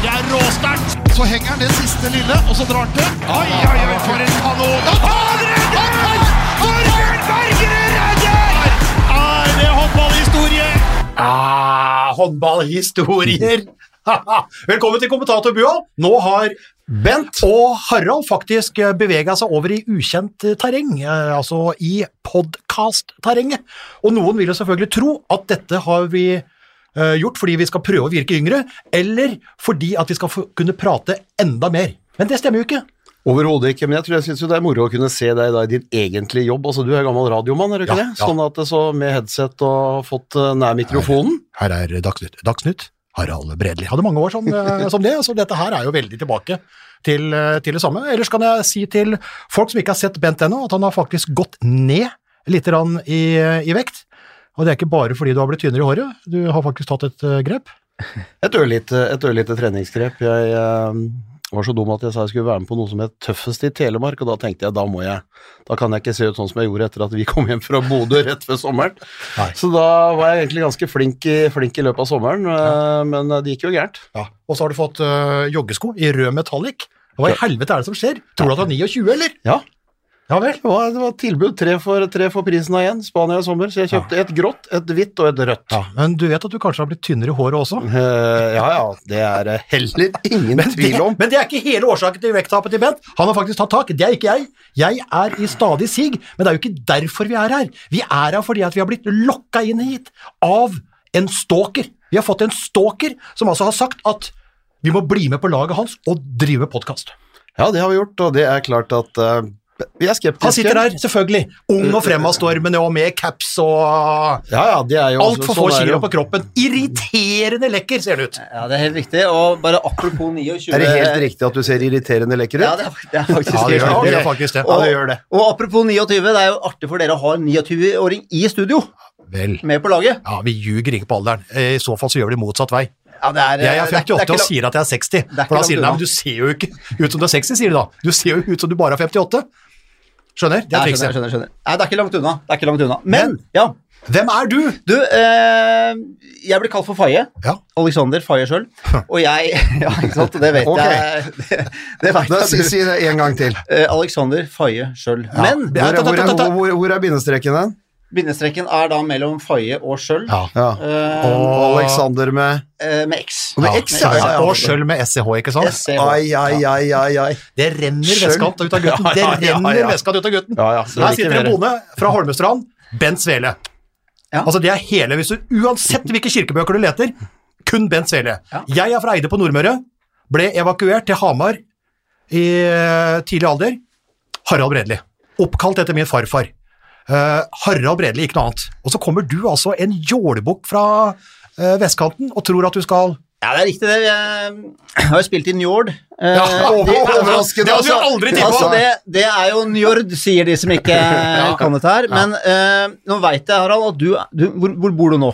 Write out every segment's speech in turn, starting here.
Det er råsterkt! Så henger han det siste lille, og så drar han til. Oi, oi, oi, for en kanon! Han redder! Torbjørn Bergerud redder! Er det håndballhistorie? Ah, håndballhistorier! Velkommen til kommentatorbua. Nå har Bent og Harald faktisk bevega seg over i ukjent terreng, eh, altså i podkast-terrenget. Og noen vil jo selvfølgelig tro at dette har vi eh, gjort fordi vi skal prøve å virke yngre, eller fordi at vi skal få, kunne prate enda mer. Men det stemmer jo ikke. Overhodet ikke, men jeg tror jeg synes det er moro å kunne se deg da i din egentlige jobb. Altså Du er gammel radiomann, er du ikke Ja, det? ja. Sånn at det så med headset og fått eh, nær mikrofonen. Her er Dagsnytt. Dagsnytt. Harald Bredli. Hadde mange år som, eh, som det, så dette her er jo veldig tilbake til, eh, til det samme. Ellers kan jeg si til folk som ikke har sett Bent ennå, at han har faktisk gått ned litt grann i, i vekt. Og det er ikke bare fordi du har blitt tynnere i håret, du har faktisk tatt et eh, grep. Et ørlite, et ørlite treningsgrep. Jeg eh, var så dum at jeg sa jeg skulle være med på noe som het Tøffest i Telemark, og da tenkte jeg da må jeg Da kan jeg ikke se ut sånn som jeg gjorde etter at vi kom hjem fra Bodø rett før sommeren. Nei. Så da var jeg egentlig ganske flink i, flink i løpet av sommeren, ja. men det gikk jo gærent. Ja. Og så har du fått uh, joggesko i rød metallic. Hva i helvete er det som skjer? Tror du at du er 29, eller? Ja, Ja vel. det var, det var tilbud. Tre for, tre for prisen av én. Spania i sommer. Så jeg kjøpte et grått, et hvitt og et rødt. Ja, Men du vet at du kanskje har blitt tynnere i håret også? Uh, ja ja, det er heller ingen Men tvil om. men det er ikke hele årsaken til vekttapet til Bent. Han har faktisk tatt tak. Det er ikke jeg. Jeg er i stadig sig, men det er jo ikke derfor vi er her. Vi er her fordi at vi har blitt lokka inn hit av en stalker. Vi har fått en stalker som altså har sagt at vi må bli med på laget hans og drive podkast. Ja, det har vi gjort, og det er klart at eh, vi er skeptiske. Han sitter der, selvfølgelig, ung og fremadstormende og med caps og Ja, ja, er jo altfor få sånn er kilo på kroppen. Irriterende lekker, ser det ut. Ja, det er helt riktig. Og bare apropos 29 Er det helt riktig at du ser irriterende lekker ut? Ja, det er, det er faktisk Ja, det gjør, det riktig. faktisk det. Ja, det gjør det. Og apropos 29, det er jo artig for dere å ha en 29-åring i studio Vel. med på laget. Ja, vi ljuger ikke på alderen. I så fall så gjør vi det motsatt vei. Ja, det er, Jeg er det det 58 ikke og sier at jeg er 60. er For da sier de nei, men du ser jo ikke ut som du er 60, sier de da. Du ser jo ut som du bare er 58. Skjønner? Det er Nei, skjønner, skjønner, skjønner. Nei, det er ikke langt unna. Det er ikke langt unna. Men, Men- ja. Hvem er du? Du, eh, jeg blir kalt for Faye. Ja. Alexander Faye sjøl. Og jeg Ja, ikke sant? Det vet Ok. jeg. Det, det vet Da, jeg. si, du. si det en gang til. Eh, Alexander Faye sjøl. Men Hvor er, hvor, er, hvor, hvor er bindestreken den? Bindestreken er da mellom Faye og Skjøll. Ja. Ja. Uh, Og Alexander med eh, med X. Med Ja, X, ja, ja, ja. Og Skjøll med SCH, ikke sant? SCH. Ai, ai, ai, ai, ai. Det renner vestkant ut av gutten. Det renner vestkant ut av gutten. Ja, ja, så Her sitter en bonde fra Holmestrand, Bent Svele. Ja. Altså det er hele, hvis du, Uansett hvilke kirkebøker du leter, kun Bent Svele. Ja. Jeg er fra Eide på Nordmøre, ble evakuert til Hamar i eh, tidlig alder. Harald Bredli. Oppkalt etter min farfar. Eh, Harald Bredli, ikke noe annet. Og så kommer du altså, en jålebukk fra uh, vestkanten, og tror at du skal Ja, det er riktig det. Jeg har jo spilt i Njord. Eh, Ja, overraskende. Det hadde vi aldri tippa! Altså, det, det er jo Njord, sier de som ikke kan dette her. Men uh, nå veit jeg, Harald, at du, du hvor, hvor bor du nå?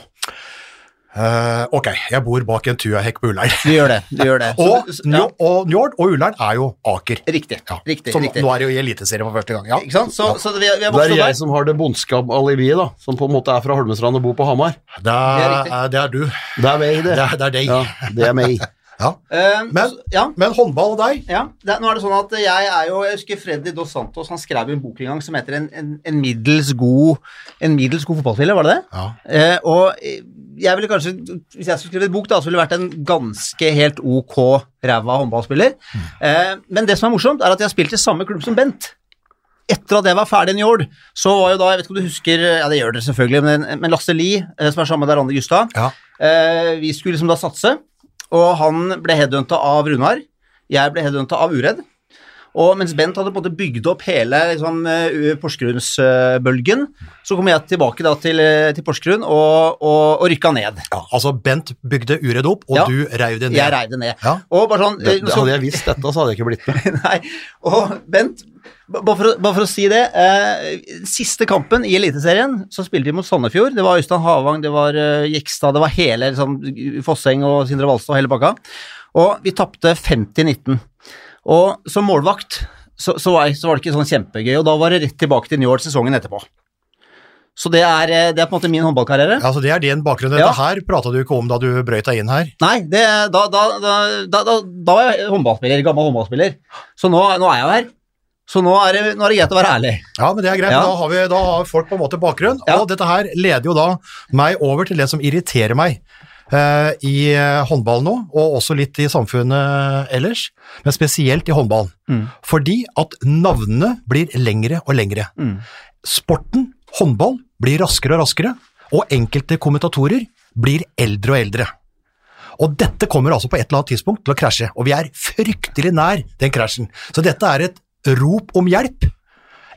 Eh, Ok, jeg bor bak en tuahekk på Ullern. Du gjør det. du gjør det. Så- Og, ja, Njord, og Njord og Ullern er jo Aker. Riktig. Ja. riktig, så riktig. nå er det jo i Eliteserien for første gang. Ja. Ikke sant? Så, så vi, vi Det er jeg der. som har det bondskap-alibiet, da. Som på en måte er fra Holmestrand og bor på Hamar. Det, Det er det er, det er du. Det er meg, det. Det er, det er deg. Ja, det er meg. Ja. Eh, Men- så- ja, Men håndball og deg? ja. Det, nå er det sånn at jeg er jo Jeg husker Freddy Dos Santos han skrev en bok en gang som heter En, en, en middels god En middels god fotballspiller, var det det? Ja. Uh, og eh, jeg ville kanskje, hvis jeg skulle skrive et bok, da, så ville det vært en ganske helt ok ræva håndballspiller. Eh, men det som er morsomt, er at jeg har spilt i samme klubb som Bent. Etter at jeg var ferdig i Njord, så var jo da, jeg vet ikke om du husker, ja det gjør dere selvfølgelig, men, men Lasse Lie, som er sammen med der Randi Gustad Ja. eh, vi skulle liksom da satse, og han ble headhunta av Runar, jeg ble headhunta av Uredd, og mens Bent hadde på en måte bygd opp hele liksom, eh, Porsgrunnsbølgen, så kom jeg tilbake da til, eh, til Porsgrunn og, og, og rykka ned. ja. Altså, Bent bygde uredd opp, og Ja. du reiv det ned. Jeg reiv det ned. Ja. Og bare sånn Det, det, hadde jeg visst dette, så hadde jeg ikke blitt med. Nei, og Bent, bare for, å- bare for å si det eh, Siste kampen i Eliteserien så spilte vi mot Sandefjord. Det var Øystein Havang, det var uh, Jekstad, det var hele liksom, Fosseng og Sindre Valstad og hele pakka. Og vi tapte 50-19. Og som målvakt så, så, var så var det ikke sånn kjempegøy, og da var det rett tilbake til New York sesongen etterpå. Så det er, eh, det er på en måte min håndballkarriere. Ja, så det er din bakgrunn. Ja. Her prata du ikke om da du brøyt deg inn her. Nei, det, da, da, da, da, da, da var jeg håndballspiller, gammel håndballspiller. Så nå, nå er jeg jo her. Så nå er, det, nå er det greit å være ærlig. Ja, men det er greit. Ja. Da, har vi, da har folk på en måte bakgrunn. Ja. Og dette her leder jo da meg over til det som irriterer meg eh, i eh, håndball nå, og også litt i samfunnet ellers, men spesielt i håndballen. Mm. Fordi at navnene blir lengre og lengre. Mm. Sporten, håndball, blir raskere og raskere, og enkelte kommentatorer blir eldre og eldre. Og dette kommer altså på et eller annet tidspunkt til å krasje, og vi er fryktelig nær den krasjen. Så dette er et rop om hjelp.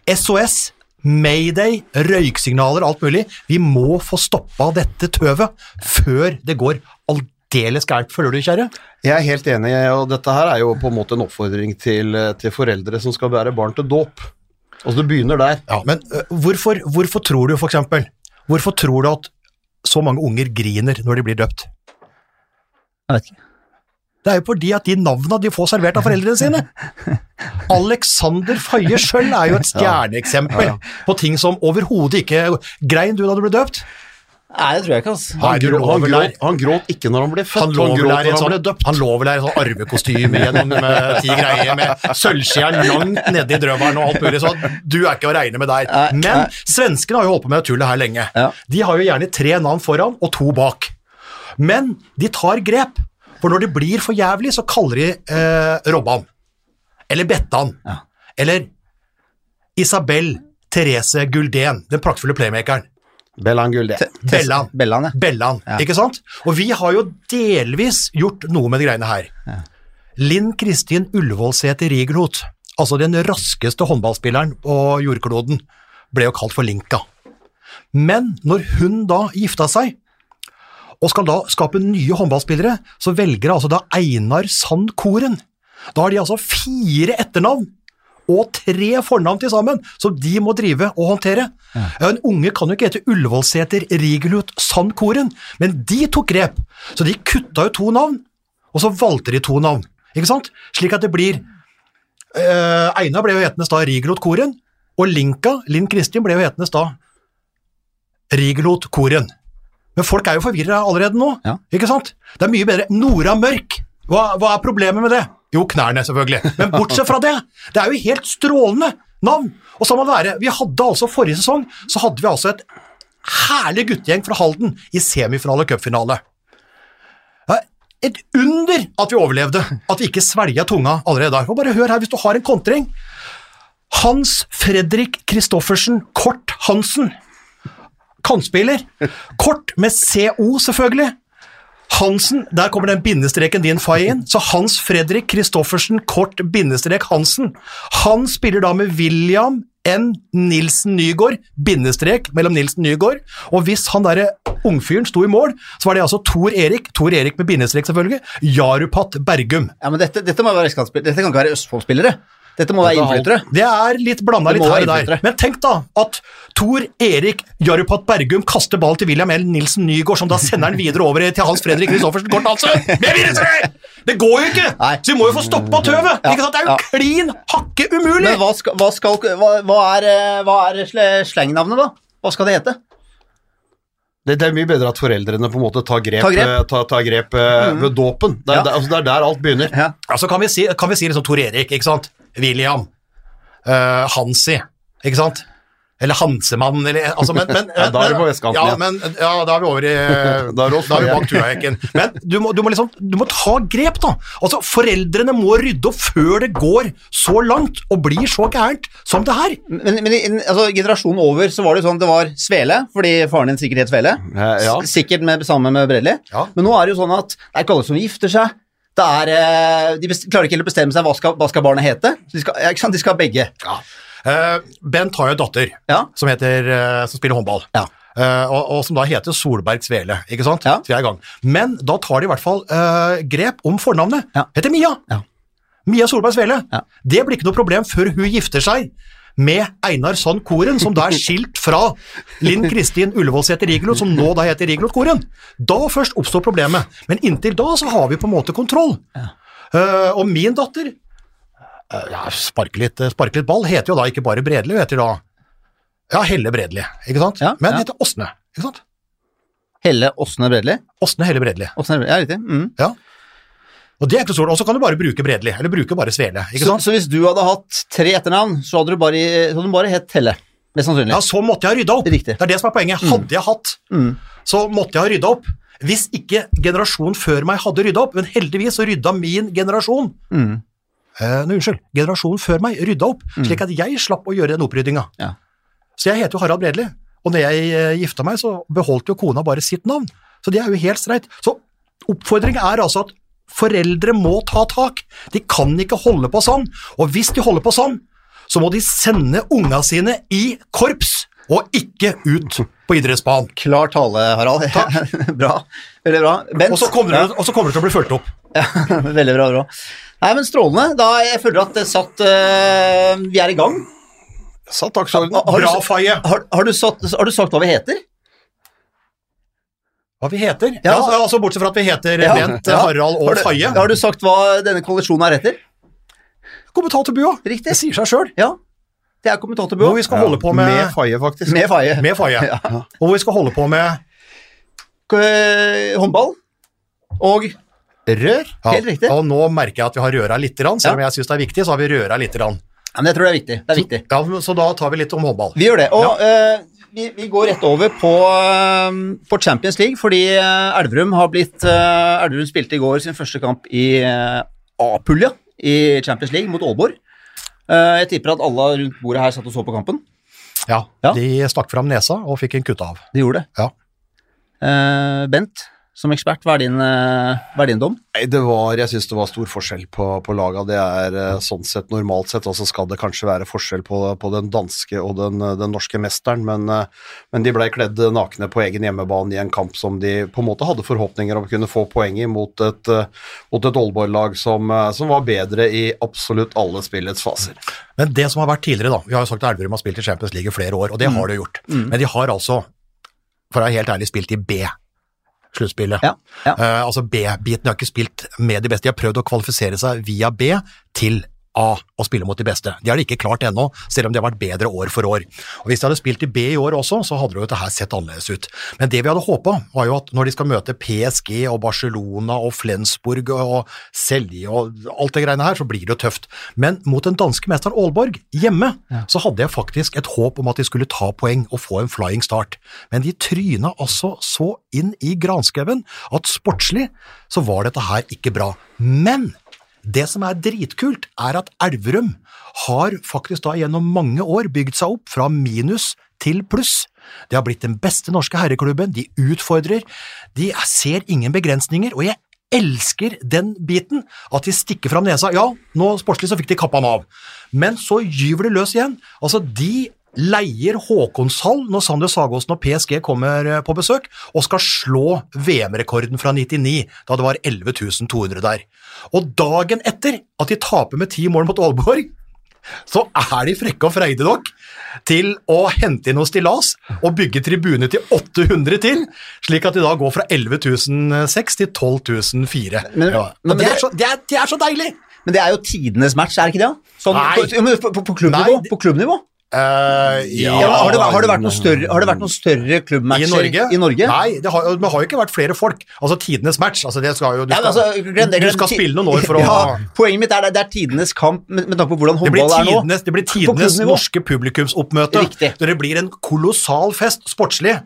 SOS, Mayday, røyksignaler, alt mulig. Vi må få stoppa dette tøvet før det går aldeles gærent, føler du, kjære? Jeg er helt enig, og dette her er jo på en måte en oppfordring til, til foreldre som skal bære barn til dåp. Altså, det begynner der. Ja, men hvorfor, hvorfor tror du for eksempel, hvorfor tror du at så mange unger griner når de blir døpt? Jeg vet ikke. Det er jo fordi at de navna de får servert av foreldrene sine. Alexander Faye sjøl er jo et stjerneeksempel på ting som overhodet ikke Grein du da du ble døpt? Nei, det tror jeg ikke, altså. Han, Han, lå han, gråt, han gråt ikke når han ble født, Han lå vel der i sånn, et sånn arvekostyme gjennom med ti greier med sølvskjern langt nedi i drøvelen og alt mulig, sånn. du er ikke å regne med der. Men svenskene har jo holdt på med det tullet her lenge. De har jo gjerne tre navn foran og to bak. Men de tar grep, for når det blir for jævlig, så kaller de eh, Robban. Eller Bettan. Ja. Eller Isabel Therese Guldén, den praktfulle playmakeren. Bellan Gulden. Bellan. Bellan, ja. Bellan, Ja. ikke sant? Og vi har jo delvis gjort noe med de greiene her. Linn Kristin Ullevålsæter Rigelhot, altså den raskeste håndballspilleren på jordkloden, ble jo kalt for Linka. Men når hun da gifta seg, og skal da skape nye håndballspillere, så velger altså da Einar Sand Koren. Da har de altså fire etternavn og tre fornavn til sammen, som de må drive og håndtere. Ja. En unge kan jo ikke hete Ullevålseter, Rigelut Sand Koren, men de tok grep, så de kutta jo to navn, og så valgte de to navn, ikke sant? Slik at det blir eh, Einar ble jo hetende da Rigelot Koren, og Linka, Linn Kristin, ble jo hetende da Rigelot Koren. Men folk er jo forvirra allerede nå, Ja. ikke sant? Det er mye bedre. Nora Mørk, hva, hva er problemet med det? Jo, knærne, selvfølgelig. Men bortsett fra det, det er jo helt strålende navn. Og så må det være, vi hadde altså forrige sesong, så hadde vi altså et herlig guttegjeng fra Halden i semifinale og cupfinale. Et under at vi overlevde, at vi ikke svelga tunga allerede der. Og bare hør her, hvis du har en kontring. Hans Fredrik Kristoffersen Kort Hansen. Kantspiller. Kort med CO, selvfølgelig. Hansen, der kommer den bindestreken din fai inn, så Hans Fredrik Kristoffersen kort bindestrek Hansen. Han spiller da med William N. Nilsen Nygaard, bindestrek mellom Nilsen Nygaard, og hvis han derre ungfyren sto i mål, så var det altså Tor Erik, Tor Erik med bindestrek selvfølgelig, Jarupat Bergum. Ja, men dette, dette må være. Dette kan ikke være Østfold-spillere. Dette må være er innflyttere. Det er litt blanda litt her og der. Men tenk da at Tor Erik Jarupat Bergum kaster ball til William L. Nilsen Nygaard, som da sender den videre over til Hans Fredrik Christoffersen Kort Hansen! Bindestrek! Det går jo ikke! Nei. Så vi må jo få stoppa tøvet! Ja, Det er jo ja. klin hakke umulig! Men hva skal, hva skal hva, hva er, eh, hva er sle- slengnavnet, da? Hva skal det hete? Det, det er mye bedre at foreldrene på en måte tar grep, Tar grep. Ta, tar, tar grep mm. ved dåpen. Det, er- Ja. det, altså, det er der alt begynner. Ja. Altså kan vi si, kan vi si liksom Tor Erik, ikke sant? William. uh, Hansi, ikke sant? Eller Hansemann, eller altså, men, men, Ja, da er vi på vestkanten, ja. Men, ja, da er vi over i Da er vi bak Tuahekken. Men du må, du må liksom Du må ta grep, da. Altså, Foreldrene må rydde opp før det går så langt og blir så gærent som det her. Men, men altså, generasjonen over så var det jo sånn det var Svele, fordi faren din sikkert het Svele. Ja. Sikkert med, sammen med Bredli. Ja. Men nå er det jo sånn at det er ikke alle som gifter seg. Er, eh, de klarer ikke helt å bestemme seg hva skal, hva skal barnet hete. Så De skal, ja, sant? de skal ha begge. Eh, Bent har jo en datter Ja. som, heter, uh, som spiller håndball. Ja. Uh, og, og som da heter Solberg Svele, ikke sant? Ja. Men da tar de i hvert fall uh, grep om fornavnet. Ja. Heter Mia. Ja. Mia Solberg Svele. Ja. Det blir ikke noe problem før hun gifter seg med Einar Sand Koren, som da er skilt fra Linn Kristin Ullevålsæter Rigelot, som nå da heter Rigelot Koren. Da først oppstår problemet. Men inntil da så har vi på en måte kontroll. Eh, og min datter uh, ja, sparke litt, spark litt ball heter jo da ikke bare Bredli, hun heter da Ja, Helle Bredli, ikke sant? Ja, Men ja. heter Åsne, ikke sant? Helle Åsne Bredli. Åsne Helle Bredli. Åsne Ja, riktig. Mm. Ja. Og det er ikke så stort. Og så kan du bare bruke Bredli, eller bruke bare Svele, ikke Så, sant? så hvis du hadde hatt tre etternavn, så hadde du bare, så hadde du bare hett Telle? Mest sannsynlig. Ja, så måtte jeg ha rydda opp. Riktig. Det er det som er poenget. Hadde jeg hatt, Mm. så måtte jeg ha rydda opp. Hvis ikke generasjonen før meg hadde rydda opp, men heldigvis så rydda min generasjon Mm. eh, nei, Unnskyld, generasjonen før meg rydda opp, slik at jeg slapp å gjøre den oppryddinga. Ja. Så jeg heter jo Harald Bredli, og når jeg eh, gifta meg, så beholdt jo kona bare sitt navn. Så det er jo helt streit. Så oppfordringen er altså at foreldre må ta tak. De kan ikke holde på sånn, og hvis de holder på sånn, så må de sende unga sine i korps, og ikke ut på idrettsbanen. Klar tale, Harald. bra. Veldig bra. Bent? Og så kommer du og kommer det til å bli fulgt opp. Ja, veldig bra, bra. Nei, men strålende. Da jeg føler at det satt uh, Vi er i gang. Satt dagsorden. Bra, Faye. Har, har, har du sagt hva vi heter? Hva vi heter? Ja. Ja, altså Bortsett fra at vi heter Ja, Bent, ja. Harald og Faye. har du sagt hva denne kollisjonen er etter? Kommentatorbua. Riktig. Det sier seg sjøl. Ja. Det er kommentatorbua. Hvor vi skal holde på med, Med Faye, faktisk. Med Faye. med Faye. Ja. Og hvor vi skal holde på med Håndball. Og Rør. ja, Helt riktig. Og nå merker jeg at vi har røra litt, grann, selv om jeg syns det er viktig, så har vi røra litt. grann. ja, men Jeg tror det er viktig. Det er viktig. Ja, så da tar vi litt om håndball. Vi gjør det. Og eh, vi, vi går rett over på, eh, på Champions League, fordi eh, Elverum har blitt eh, Elverum spilte i går sin første kamp i A-pulja i Champions League mot Aalborg. Jeg tipper at alle rundt bordet her satt og så på kampen. Ja, Ja. De stakk fram nesa og fikk en kutt av. De gjorde det. Ja. Bent, som ekspert, hva er din, eh, hva er din dom? Nei, det var, jeg syns det var stor forskjell på, på laga. Det er eh, sånn sett normalt sett, og så skal det kanskje være forskjell på, på den danske og den, eh, den norske mesteren, men, men de ble kledd nakne på egen hjemmebane i en kamp som de på en måte hadde forhåpninger om å kunne få poeng i mot et, mot et Aalborg-lag som, som var bedre i absolutt alle spillets faser. Men det som har vært tidligere, da Vi har jo sagt at Elverum har spilt i Champions League i flere år, og det har de gjort. Men de har altså, for å være helt ærlig, spilt i B. Sluttspillet. Ja, ja. Uh, altså B-biten de har ikke spilt med de beste. De har prøvd å kvalifisere seg via B til A og spille mot de beste. De har det ikke klart ennå, selv om de har vært bedre år for år. Og Hvis de hadde spilt i B i år også, så hadde jo dette her sett annerledes ut. Men det vi hadde håpa, var jo at når de skal møte PSG og Barcelona og Flensburg og Selje og alt det greiene her, så blir det jo tøft. Men mot den danske mesteren Aalborg, hjemme, så hadde jeg faktisk et håp om at de skulle ta poeng og få en flying start. Men de tryna altså så inn i granskauen at sportslig så var dette her ikke bra. Men det som er dritkult, er at Elverum har faktisk da gjennom mange år bygd seg opp fra minus til pluss. Det har blitt den beste norske herreklubben, de utfordrer, de ser ingen begrensninger, og jeg elsker den biten, at de stikker fram nesa. Ja, nå sportslig så fikk de kappa han av, men så gyver det løs igjen. Altså, de leier Håkonshall når Sander Sagåsen og PSG kommer eh, på besøk, og skal slå VM-rekorden fra 99, da det var 11.200 der. Og dagen etter at de taper med ti mål mot Aalborg, så er de frekke og freidige nok til å hente inn noe stillas og bygge tribune til 800 til, slik at de da går fra 11.006 til 12.004. Men- ja. det, så, det, er, det er så deilig! Men det er jo tidenes match, er det ikke det? Sånn, Nei. på, på, på, på klubbnivå? Nei, det- På klubbnivå? Eh, Ja, ja, har, det, har, det vært noen større, har noen større I klubbmatcher Norge? i Norge? Nei, det har, det har jo ikke vært flere folk. Altså tidenes match. Altså, det skal jo, du, Ja, skal, altså, glem det, du skal spille noen år for å ja, Poenget mitt er det, det er tidenes kamp med, med tanke på hvordan det blir håndball er nå. tidenes, det blir tidenes norske publikumsoppmøte. Riktig. Det blir en kolossal fest sportslig.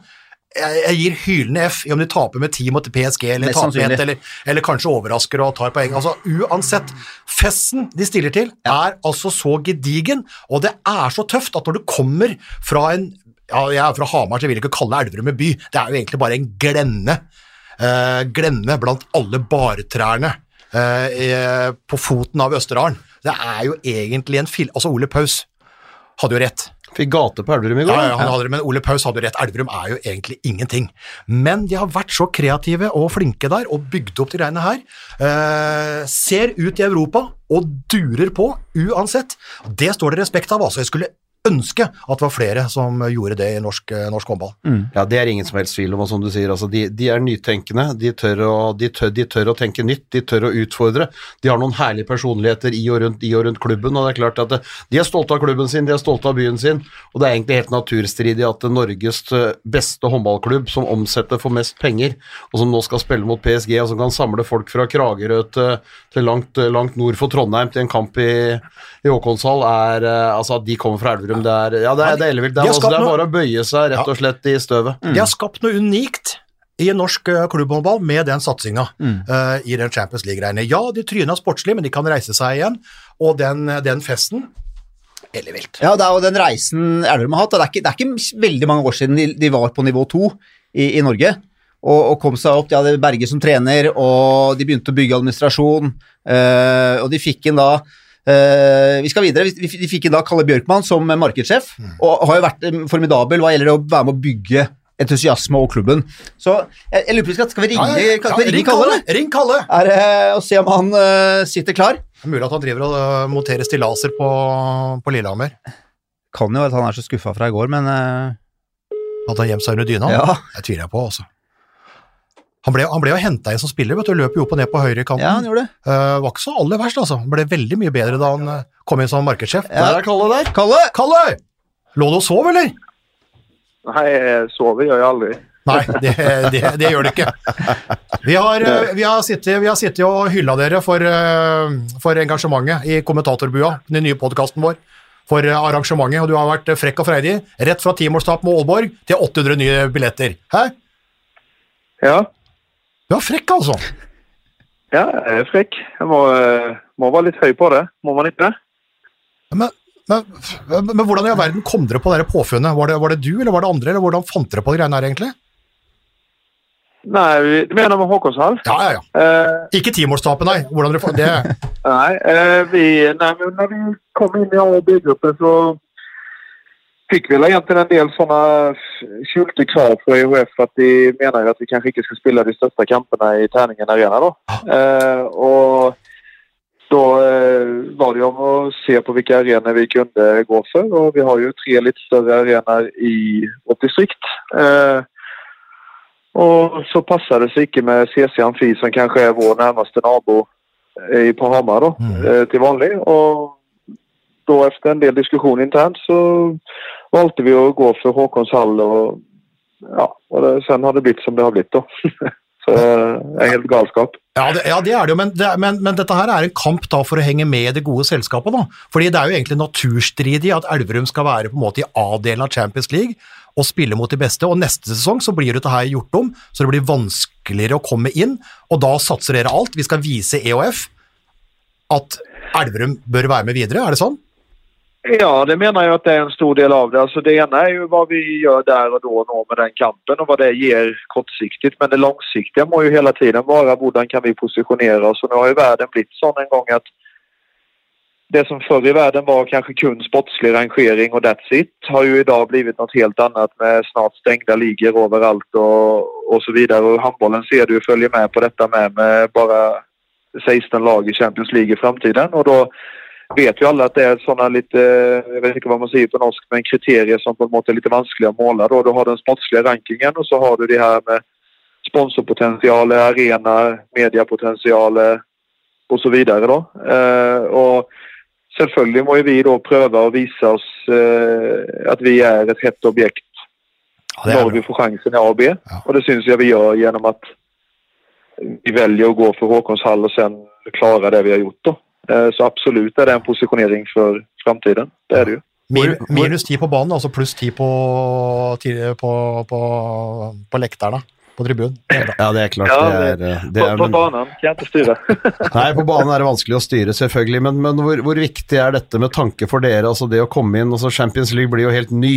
Jeg, gir hylende F i om de taper med ti mot PSG, eller taper eller, eller kanskje overrasker og tar poeng. Altså, uansett, festen de stiller til, er altså så gedigen, og det er så tøft at når du kommer fra en ja, Jeg er fra Hamar, så jeg vil ikke kalle Elverum en by. Det er jo egentlig bare en glenne. Eh, glenne blant alle bartrærne eh, på foten av Østerdalen. Det er jo egentlig en fil... Altså, Ole Paus hadde jo rett. Fikk gate på Elverum i går. Ja, ja, han hadde det, men Ole Paus hadde rett. Elverum er jo egentlig ingenting. Men de har vært så kreative og flinke der og bygd opp de greiene her. Eh, ser ut i Europa og durer på uansett. Det står det respekt av. altså. Jeg skulle ønske at det var flere som gjorde det i norsk, eh, norsk håndball. Ja, det er ingen som helst tvil om, og som du sier, altså, de, de er nytenkende, de tør, å, de, tør, de tør å tenke nytt, de tør å utfordre. De har noen herlige personligheter i og rundt, i og rundt klubben, og det er klart at det, de er stolte av klubben sin, de er stolte av byen sin, og det er egentlig helt naturstridig at Norges eh, beste håndballklubb, som omsetter for mest penger, og som nå skal spille mot PSG, og som kan samle folk fra Kragerø til, til langt, langt nord for Trondheim til en kamp i, i Håkonshall, er eh, altså at de kommer fra Elverum. Det er, ja, det er, det er ellevilt. Det, De er også- det er noe- bare å bøye seg rett og slett i støvet. De har skapt noe unikt i norsk eh, klubbhåndball med den satsinga eh, i den Champions League-greiene. Ja, de tryna sportslig, men de kan reise seg igjen, og den, den festen Ellevilt. Ja, det er jo den reisen Elverum har hatt. Det er ikke, det er ikke veldig mange år siden de, de var på nivå to i, i Norge. Og, og kom seg opp. De hadde Berge som trener, og de begynte å bygge administrasjon. Uh, og de fikk inn da Vi skal videre. Vi, fikk inn da Kalle Bjørkmann som markedssjef, og har jo vært eh, formidabel hva gjelder å være med å bygge entusiasme og klubben. Så jeg, jeg lurer på, skal, skal vi ringe, skal vi ringe ring Kalle? Ring Kalle! Er, det- og se om han uh, sitter klar? Det er mulig at han driver og uh, monterer stillaser på, på Lillehammer. Kan jo at han er så skuffa fra i går, men uh... At han gjemte seg under dyna. ja. Det tviler jeg på, altså. Han ble, han ble jo henta inn som spiller, vet du, løp jo opp og ned på høyrekanten. ja, han gjorde det. Uh, var ikke så aller verst, altså. Han ble veldig mye bedre da han uh, kom inn som markedssjef. Ja. Der er Kalle der. Kalle! Kalle! Lå du og sov, eller? Nei, jeg sover gjør jeg aldri. Nei, det, det, det gjør det ikke. Vi har, uh, vi har, sittet, vi har sittet og hylla dere for, for engasjementet i kommentatorbua, den nye podkasten vår. For arrangementet, og du har vært frekk og freidig. Rett fra timårstap med Aalborg til 800 nye billetter. Hæ? Ja, Du er frekk, altså. ja jeg er frekk. Jeg må, eh, må være litt høy på det. Må man ikke det? Men, men, men hvordan i all verden kom dere på det påfunnet? Var det, var det du, eller var det andre, eller hvordan fant dere på de greiene her, egentlig? Nei, vi- du mener med Håkonshall? Ja, ja, ja. Eh, Ikke timårstapet, nei. Hvordan dere, fa- det, nei, eh, vi, nei, men når vi kom inn i A- og B-gruppen så fikk vi vel egentlig en del sånne skjulte krav fra EHF at de mener at vi kanskje ikke skal spille de største kampene i Terningen Arena. Da. Eh, og da eh, var det om å se på hvilke arenaer vi kunne gå for. Og vi har jo tre litt større arenaer i vårt distrikt. Eh, og så passer det seg ikke med CC Amfi, som kanskje er vår nærmeste nabo i på Hamar da, Mm. eh, vanlig. Og da efter en del diskusjon internt så valgte vi å gå for Håkonshall. Og, ja, og det, sen har det blitt som det har blitt. da. så eh, det er helt galskap. Ja, det, ja, det er det jo, men, det, men, men dette her er en kamp da for å henge med i det gode selskapet. da. Fordi det er jo egentlig naturstridig at Elverum skal være på en måte i A-delen av Champions League og spille mot de beste, og neste sesong så blir dette her gjort om, så det blir vanskeligere å komme inn, og da satser dere alt. Vi skal vise EOF at Elverum bør være med videre, er det sånn? Ja, det mener jeg at det er en stor del av det. Altså, det ene er jo hva vi gjør der og da nå med den kampen, og hva det gir kortsiktig. Men det langsiktige må jo hele tiden være hvordan kan vi posisjonere oss. Og nå har jo verden blitt sånn en gang at det som før i verden var kanskje kun sportslig rangering og that's it, har jo i dag blitt noe helt annet med snart stengte ligaer overalt og, og så videre. Og håndballen ser du følger med på dette med, med bare 16 lag i Champions League i framtiden. Og da vet jo alle at det er sånne litt, eh, jeg vet ikke hva man sier på norsk, men kriterier som på en måte er litt vanskelig å måle. Du har den sportslige rankingen, og så har du det her med sponsorpotensialet, arena, mediepotensialet og så videre. Da. Eh, selvfølgelig må vi da prøve å vise oss eh, at vi er et hett objekt Ja, når vi får sjansen i A og B. Ja. Og det syns jeg vi gjør gjennom at vi velger å gå for Håkonshall og sen klare det vi har gjort. da. Eh, Så absolutt er det en posisjonering for framtiden. Det er det jo. Minus ti på banen, altså pluss ti på, på, på, på lekterne på tribunen. Ja, det er klart. Ja, det er, eh, det På, er på på banen kan jeg ikke styre. Nei, på banen er det vanskelig å styre, selvfølgelig. Men, men hvor, hvor viktig er dette med tanke for dere? Altså det å komme inn altså Champions League blir jo helt ny.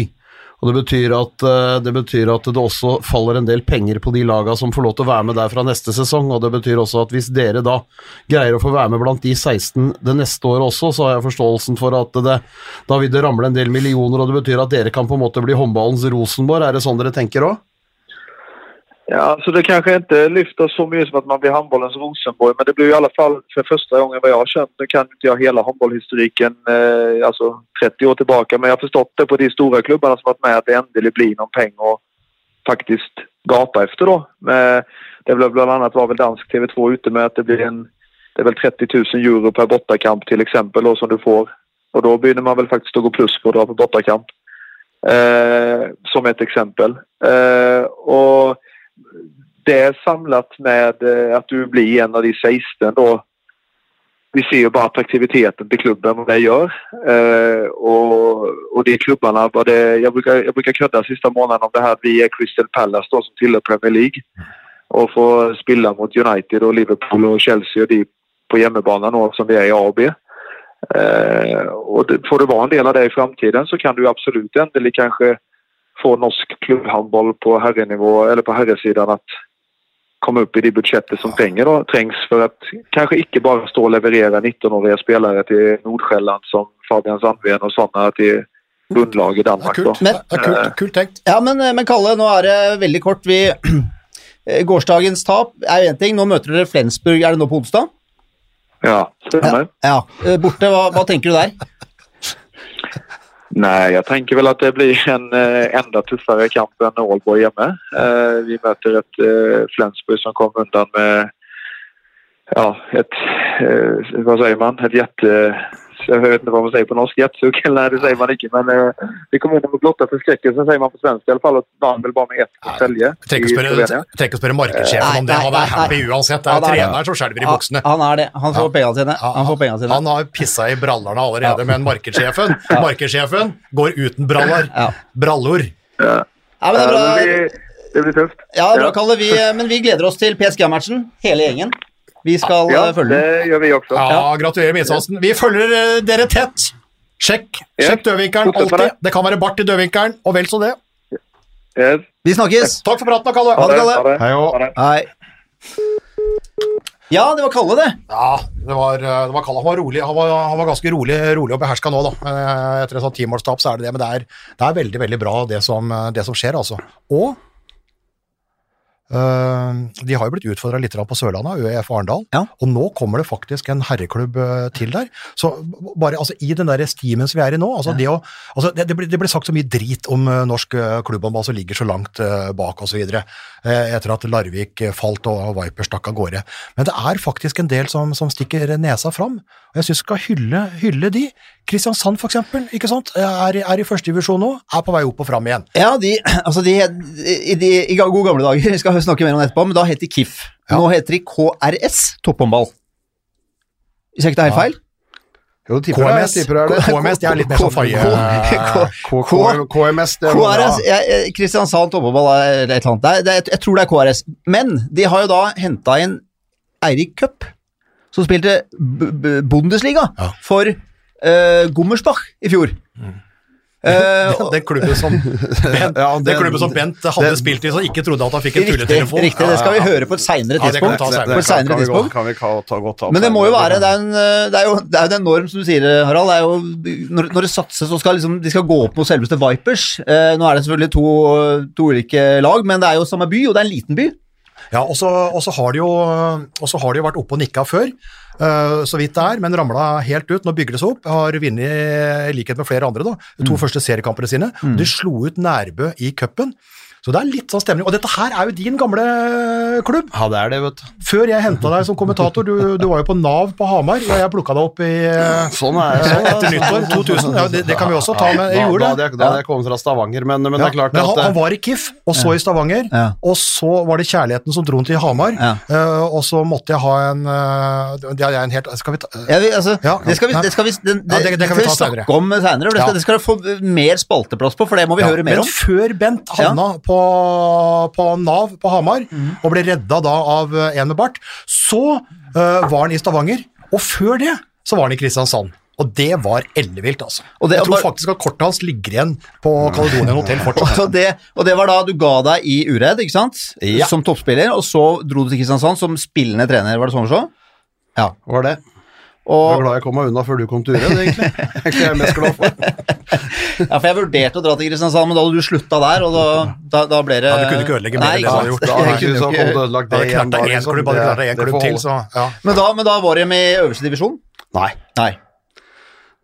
Og det betyr, at, eh, det betyr at det også faller en del penger på de laga som får lov til å være med der fra neste sesong. Og det betyr også at hvis dere da greier å få være med blant de 16 det neste året også, så har jeg forståelsen for at det, da vil det ramle en del millioner, og det betyr at dere kan på en måte bli håndballens Rosenborg. Er det sånn dere tenker òg? Ja, så det kanske inte lyfter så mycket som att man blir handbollens Rosenborg, men det blir i alla fall för första gången vad jag har känt, nu kan inte jag hela handbollshistoriken, eh, alltså 30 år tillbaka, men jag har förstått det på de stora klubbarna som varit med att det äntligen blir någon peng och faktiskt gapa efter. Men det är blant annat var väl dansk TV2 ute med att det blir en, det är väl 30 000 euro per bortakamp till exempel som du får. Och då börjar man väl faktiskt att gå plus på att dra på bortakamp. Eh, som ett exempel. Eh, och det är samlat med at att du blir en av de 16 då. Vi ser ju bara attraktiviteten till klubben vad det gör. Eh, och de klubbarna, var det, jag brukar, jag brukar kudda sista månaden om det här vi är Crystal Palace då som tillhör Premier League. Och får spela mot United och Liverpool och Chelsea och de på hemmebanan då, som vi är i AB. Eh, och det, får det vara en del av det i framtiden så kan du absolut ändå kanske få norsk klubbhåndball på herrenivå eller på herresidan att komma upp i de budsjettet som trenger då, trengs för att kanske ikke bare stå och leverera 19-åriga spelare till Nordsjälland som Fabian Sandven och sådana till bunnlag i Danmark. Då. kult. Men- kult, kult tenkt. Ja, men, men Kalle, nå er det veldig kort. Vi, gårsdagens tap er én ting. Nå møter dere Flensburg, er det nå på onsdag? Ja, stemmer. Ja. ja. Borte, hva, hva tenker du der? Nej, jeg tenker vel at det blir en enda tøffere tuffare kamp enn Ålborg hjemme. Eh, vi møter et eh, Flensburg som kom undan med ja, et eh, vad säger man, Et jätte... Jag vet inte vad man säger på norsk, jetsuk, eller det säger man inte. Men eh, vi kom undan med blotta förskräckelsen säger man på svenska i alla fall At vann väl bara med ett Selje Jeg trenger ikke jeg ikke spørre markedssjefen om det. Han er happy uansett. Det er er treneren som skjelver i buksene. Han er det. Han får pengene sine. Han får pengene sine. han har pissa i brallerne allerede, men markedssjefen Markedssjefen går uten brallar. Brallor. Ja. Ja, men det er bra. det, blir, tøft. tufft. Ja, bra, Kalle. Vi, men vi gleder oss til PSG-matchen, hele gjengen. Vi skal Ja, eh, følge den. det gjør vi også. Ja, gratulerer med innsatsen. Vi følger eh, dere tett. Sjekk, sjekk dødvinkelen alltid. det. Det kan være bart i dødvinkelen, og vel så det. Yes. Vi snakkes. Takk for praten, Kalle. Ha det, Kalle. Hei òg. Hei. Ja, det var Kalle, det. Ja, det var, det var Kalle. Han var, rolig, han var, han var ganske rolig, rolig og beherska nå, da. Eh, Etter et sånt timålstap så er det det, men det er, det er veldig, veldig bra det som, det som skjer, altså. Og eh, de har jo blitt utfordra litt på Sørlandet, ØF Arendal, Ja. og nå kommer det faktisk en herreklubb eh, til der. Så bare altså, i den der stimen som vi er i nå, altså, det, å, altså, det, det, blir, det ble, sagt så mye drit om eh, norsk klubbhåndball som ligger så langt eh, bak osv. Etter at Larvik eh, falt og Viper stakk av gårde. Men det er faktisk en del som, som stikker nesa fram, og jeg syns vi skal hylle, hylle de. Kristiansand for eksempel, ikke sant? Er, er i første divisjon nå, er på vei opp og fram igjen. Ja, de, altså de, i, de, I gode gamle dager, vi snakke mer om det etterpå, men da het de KIF. Ja. Nå heter de KRS Topphåndball. Hvis jeg ikke tar helt Ja. feil? Jo, tipper. KMS, det det. KMS, det er litt mer sånn faie... KMS, det KRS, Kristiansand Topphåndball eller et eller annet. Det det jeg tror det er KRS. Men de har jo da henta inn Eirik Cup, som spilte B B Bundesliga Ja. for uh, Gummersbach i fjor. Eh, og- Den klubben som Bent, Ja, den den- klubben som Bent hadde den- spilt i, som ikke trodde at han fikk en Riktig, tulletelefon. riktig, det skal vi høre på et seinere Ja, det kan vi tidspunkt. På et senere kan vi tidspunkt. Kan vi ka- ta godt av Men det må jo være Det er, en, eh, det er, jo, det er jo en norm, som du sier, Harald. Det er jo, når, når det satses, så skal liksom, de skal gå opp mot selveste Vipers. Eh, nå er det selvfølgelig to, to ulike lag, men det er jo samme by, og det er en liten by. Ja, og så har de jo har de vært oppe og nikka før, eh, så vidt det er, men ramla helt ut. Nå bygger det seg opp. Har vunnet, i likhet med flere andre, da, de to første seriekampene sine. De slo ut Nærbø i cupen. Så det er litt sånn stemning. Og dette her er jo din gamle klubb. Ja, det er det, vet du. Før jeg henta deg som kommentator, du, du var jo på Nav på Hamar, og jeg plukka deg opp i eh, Sånn er det. etter nyttår 2000. Ja, det, det kan vi også ta med. Jeg gjorde det. da hadde jeg kommet fra Stavanger, men, men det er klart men at han, han eh, var i KIF, og så i Stavanger, Ja. og så var det kjærligheten som dro han til Hamar, Ja. eh, og så måtte jeg ha en eh, Det er en helt Skal vi ta Ja, vi, altså, Ja, det skal vi, det skal vi, det, Ja, det- det kan vi ta senere. om senere. Det skal, det skal du få mer spalteplass på, for det må vi Ja, høre mer men om. før Bent havna på, på Nav på Hamar, mm. og ble redda da av eh, en med bart, så eh, var han i Stavanger, og før det så var han i Kristiansand. Og det var ellevilt, altså. Og det- jeg tror faktisk at kortet hans ligger igjen på Caledonian hotell fortsatt. Og det, og det var da du ga deg i Uredd, ikke sant? Ja. Som toppspiller, og så dro du til Kristiansand som spillende trener, var det sånn å se? Ja. var det. Jeg er glad jeg kom meg unna før du kom til Uredd, egentlig. Det er jeg mest glad for. Ja, for jeg vurderte å dra til Kristiansand, men da hadde du slutta der, og da, da, da ble det Ja, du kunne ikke ødelegge mer enn det ikke du hadde gjort. Da hadde du ikke ødelagt det Hadde igjen. knerta én liksom. klubb, hadde Det- knerta én klubb til, så ja. Men da, men da var de med i øverste divisjon? Nei. Nei.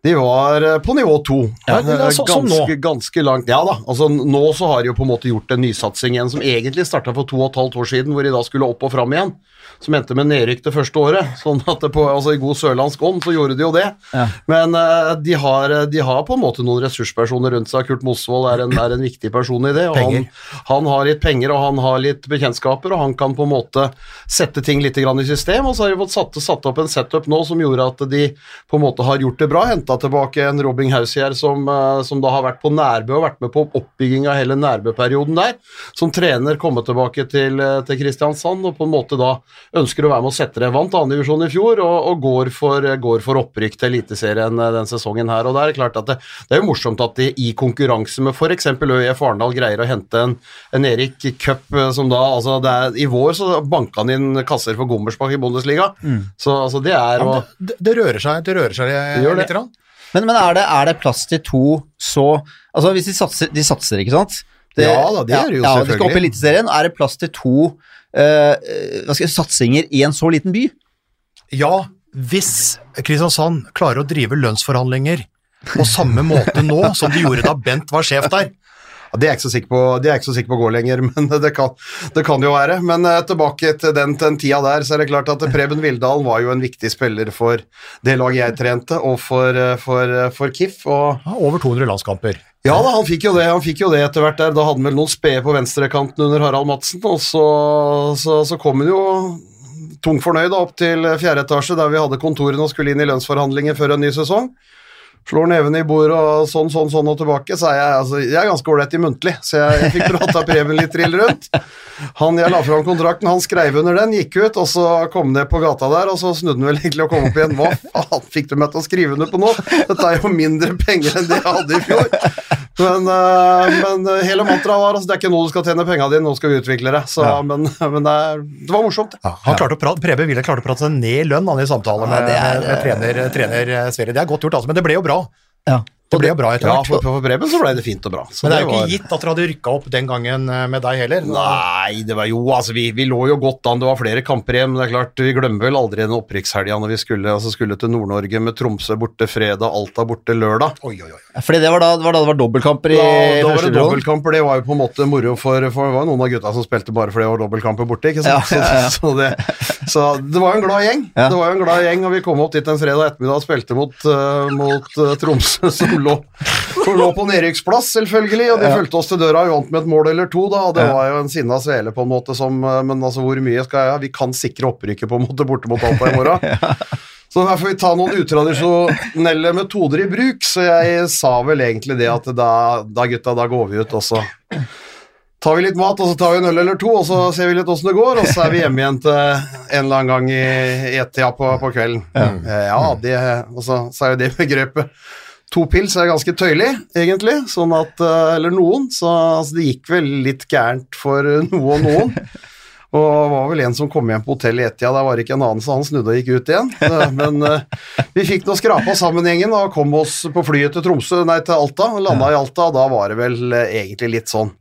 De var eh, på nivå to. Ja, det Eh, nå. ganske, ganske langt. Ja da. altså Nå så har de jo på en måte gjort en nysatsing igjen som egentlig starta for to og et halvt år siden, hvor de da skulle opp og fram igjen. Som endte med nedrykk det første året. sånn at det på, altså I god sørlandsk ånd så gjorde de jo det. Ja. Men uh, de, har, de har på en måte noen ressurspersoner rundt seg. Kurt Mosvold er en, er en viktig person i det. og han, han har litt penger og han har litt bekjentskaper, og han kan på en måte sette ting litt grann i system. Og så har de fått satt, satt opp en setup nå som gjorde at de på en måte har gjort det bra. Henta tilbake en Robin Hausier som, eh, som da har vært på Nærbø og vært med på oppbygging av hele Nærbø-perioden der. Som trener kommet tilbake til, eh, til Kristiansand og på en måte da ønsker å være med og sette det. Vant annendivisjon i fjor og, og går, for, går for opprykk til Eliteserien eh, den sesongen her. Og det er klart at det, det er jo morsomt at de i konkurranse med f.eks. ØIF Arendal greier å hente en, en Erik Cup eh, som da altså det er, I vår så banka han inn kasser for Gommersbakk i Bundesliga. Så altså det er Ja, å det, det rører seg, det rører seg litt. det. Men, men er, det, er det plass til to så Altså, hvis de satser, de satser ikke sant? Ja da, det gjør de jo ja, De skal opp i selvfølgelig. Eliteserien. Er det plass til to uh, jeg, satsinger i en så liten by? Ja, hvis Kristiansand klarer å drive lønnsforhandlinger på samme måte nå som de gjorde da Bent var sjef der. Ja, det er jeg ikke så sikker på, å sikker på går lenger, men det kan, det kan jo være. Men eh, tilbake til den, den tida der, så er det klart at Preben Vildalen var jo en viktig spiller for det laget jeg trente, og for, eh, for, eh, for KIF. og over 200 landskamper. Ja da, han fikk jo det han fikk jo det etter hvert der. Da hadde han vel noen spede på venstrekanten under Harald Madsen, og så, så, så kom han jo tung fornøyd da, opp til fjerde etasje der vi hadde kontorene og skulle inn i lønnsforhandlinger før en ny sesong. Slår nevene i bordet og sånn, sånn, sånn og tilbake, så er jeg, altså, jeg er ganske ålreit i muntlig, så jeg, jeg fikk prata Preben litt trill rundt. Han, Jeg la fram kontrakten, han skrev under den, gikk ut, og så kom ned på gata der, og så snudde han vel egentlig og kom opp igjen. Hva faen fikk du meg til å skrive under på nå? Dette er jo mindre penger enn det jeg hadde i fjor. Men, øh, men øh, hele mantraet var altså, det er ikke nå du skal tjene penga dine, nå skal vi utvikle det. Så, Ja. Men, men det, er, det var morsomt. Ja, han klarte å prate, Preben Ville klarte å prate seg ned i lønn han i samtale med, ja, er- med, med trener, trener eh, Sverre. Det er godt gjort, altså, men det ble jo bra. Ja. Det ble jo bra etter Ja, for, for Preben så ble det fint og bra. Så Men det er jo var- ikke gitt at dere hadde rykka opp den gangen eh, med deg heller. Nei, det var jo Altså, vi, vi lå jo godt an. Det var flere kamper igjen, men det er klart, vi glemmer vel aldri den opprykkshelga når vi skulle, altså skulle til Nord-Norge med Tromsø borte fredag, Alta borte lørdag. Oi, oi, oi. Fordi det var da det var, da det var dobbeltkamper i ja, da var det dobbeltkamper, det var jo på en måte moro for, for det var noen av gutta som spilte bare fordi det var dobbeltkamper borte, ikke sant. Ja, ja, ja. Så, så, det, så det var jo en glad gjeng. Ja. Det var jo en glad gjeng, og vi kom opp dit en fredag ettermiddag og spilte mot, uh, mot uh, Tromsø, som lå, som lå på nedrykksplass, selvfølgelig, og de fulgte oss til døra og vant med et mål eller to, da, og det Ja. var jo en sinna svele på en måte som eh, Men altså, hvor mye skal jeg ha? Vi kan sikre opprykket på en måte borte mot Alta i morgen. Så der får vi ta noen utradisjonelle metoder i bruk, så jeg sa vel egentlig det at da, da gutta, da går vi ut, og så tar vi litt mat, og så tar vi en øl eller to, og så ser vi litt åssen det går, og så er vi hjemme igjen til en eller annen gang i i ett-tida på, på kvelden. Ja, Ja, det, og så, så er jo det begrepet To pils er ganske tøyelig, egentlig, sånn at eh, Eller noen, så altså, det gikk vel litt gærent for noe og noen. Og det var vel en som kom hjem på hotellet i ett-tida, der var det ikke en annen, så han snudde og gikk ut igjen. Eh, Men eh, vi fikk nå skrapa sammen gjengen og kom oss på flyet til Tromsø, nei til Alta. Landa i Alta, og da var det vel eh, egentlig litt sånn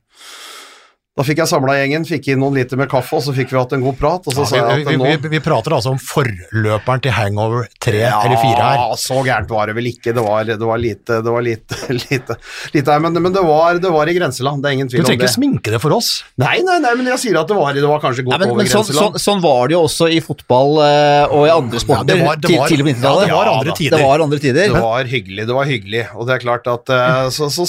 Da fikk jeg samla gjengen, fikk inn noen liter med kaffe, og så fikk vi hatt en god prat, og så Ja, sa jeg vi, at vi, nå vi, vi prater altså om forløperen til Hangover 3 eller 4 her. Ja, så gærent var det vel ikke. Det var, det var lite, det var lite, lite, lite her, men, men det, var, det var i grenseland, det er ingen tvil om det. Du trenger ikke sminke det for oss. Nei, nei, nei, men jeg sier at det var, det var kanskje Ja, godt men, over men sånn, grenseland. sånn, sånn var det jo også i fotball eh, og i andre sporter det var- til- og med på 90-tallet. ja, det var andre tider. Det var andre tider. Det var hyggelig, det var hyggelig. Og det er klart at så, så, så,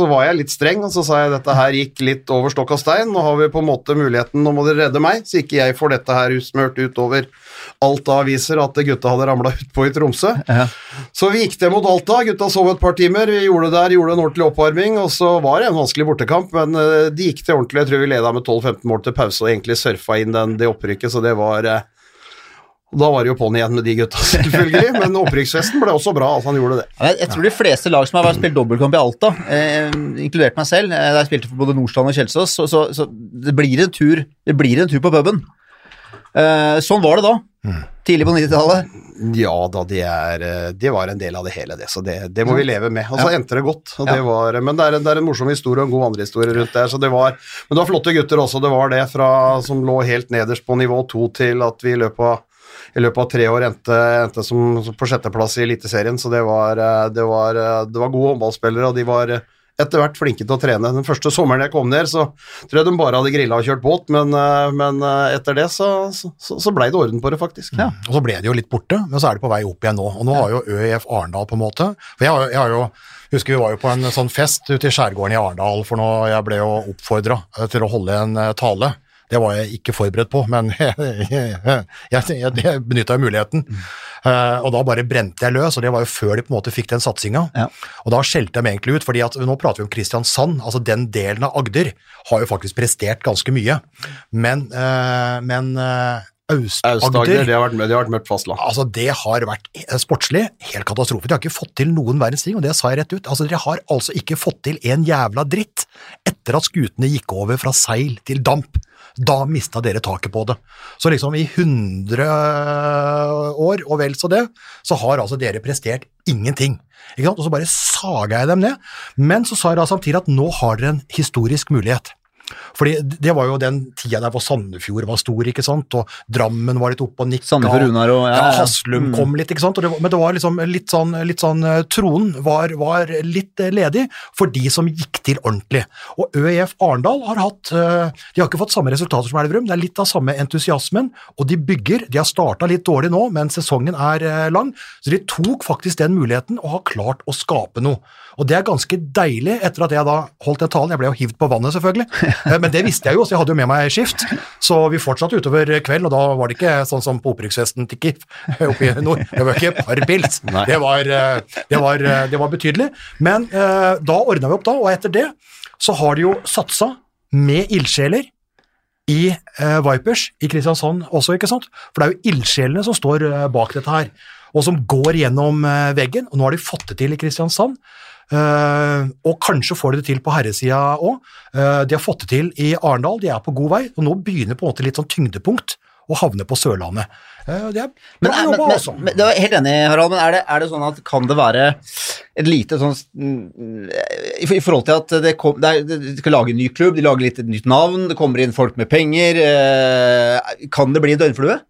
så var jeg litt streng, og så sa jeg dette her gikk litt over stokk og stein. Nå har vi på en måte muligheten, nå må dere redde meg, så ikke jeg får dette her smørt utover Alta aviser at gutta hadde ramla utpå i Tromsø. Ja. Så vi gikk det mot Alta, gutta sov et par timer, vi gjorde det der, gjorde en ordentlig oppvarming, og så var det en vanskelig bortekamp, men eh, de gikk til ordentlig. Jeg tror vi leda med 12-15 mål til pause og egentlig surfa inn den, det opprykket, så det var eh, og Da var det jo på'n igjen med de gutta, selvfølgelig, men opprykksfesten ble også bra. altså han gjorde det. Jeg, jeg tror de fleste lag som har spilt dobbeltkamp i Alta, eh, inkludert meg selv, eh, da jeg spilte for både Nordstrand og Kjelsås, så, så, så det, blir en tur, det blir en tur på puben. Eh, sånn var det da. tidlig på 90-tallet. Ja da, det, er, eh, det var en del av det hele, det. Så det, det må vi leve med. Og så endte det godt. Og det Ja. var, men det er, en- det er en morsom historie og en god andre historie rundt der. Så det var, men det var flotte gutter også. Det var det fra som lå helt nederst på nivå to til at vi i løpet av i løpet av tre år endte, endte som, på sjetteplass i Eliteserien, så det var, eh, det, var, eh, det var gode håndballspillere, og de var eh, etter hvert flinke til å trene. Den første sommeren jeg kom ned, så tror jeg de bare hadde grilla og kjørt båt, men, men etter det så, så, så blei det orden på det, faktisk. Ja. Og så ble det jo litt borte, men så er det på vei opp igjen nå. Og nå har jo ØIF Arendal på en måte For jeg, har jeg har jo Husker vi var jo på en sånn fest ute i skjærgården i Arendal, for nå jeg ble jo oppfordra til å holde en tale. Det var jeg ikke forberedt på, men jeg, jeg, jeg benytta jo muligheten. Uh, og da bare brente jeg løs, og det var jo før de på en måte fikk den satsinga. Ja. Og da skjelte de egentlig ut, fordi at nå prater vi om Kristiansand, altså den delen av Agder har jo faktisk prestert ganske mye. Men, uh, men uh, Aust-Agder, det har vært, mørkt fastland. Altså, det har vært sportslig helt katastrofe. De har ikke fått til noen verdens ting, og det sa jeg rett ut. Altså, Dere har altså ikke fått til en jævla dritt etter at skutene gikk over fra seil til damp. Da mista dere taket på det. Så liksom i 100 år, og vel så det, så har altså dere prestert ingenting. Og så bare saga jeg dem ned. Men så sa jeg da samtidig at nå har dere en historisk mulighet. Fordi det var jo den tida der hvor Sandefjord var stor, ikke sant, og Drammen var litt oppe og nikka. Sandefjord, Runar og- ja, ja. Haslum Mm. kom litt, ikke sant, det, var- men det var liksom litt sånn, litt sånn eh, Tronen var, var litt eh, ledig for de som gikk til ordentlig. Og ØIF Arendal har hatt eh, De har ikke fått samme resultater som Elverum, det er litt av samme entusiasmen, og de bygger. De har starta litt dårlig nå, men sesongen er lang, så de tok faktisk den muligheten og har klart å skape noe. Og det er ganske deilig, etter at jeg da holdt den talen. Jeg ble jo hivd på vannet, selvfølgelig, Eh, men det visste jeg jo, så jeg hadde jo med meg skift. Så vi fortsatte utover kvelden, og da var det ikke sånn som på opprykksfesten til KIF oppe i nord. Det var ikke par pils. Det var, eh, det, var, eh, det var betydelig. Men eh, da ordna vi opp da, og etter det så har de jo satsa med ildsjeler i eh, Vipers i Kristiansand også, ikke sant? For det er jo ildsjelene som står eh, bak dette her, og som går gjennom eh, veggen, og nå har de fått det til i Kristiansand. Eh, og kanskje får de det til på herresida òg. de har fått det til i Arendal, de er på god vei, og nå begynner på en måte litt sånn tyngdepunkt å havne på Sørlandet. Eh, det er bra jobba, men, altså. helt enig, Harald, men er det, er det sånn at kan det være et lite sånn mm, i, I forhold til at det, kom, det er, de skal lage en ny klubb, de lager litt et nytt navn, det kommer inn folk med penger eh, Kan det bli døgnflue?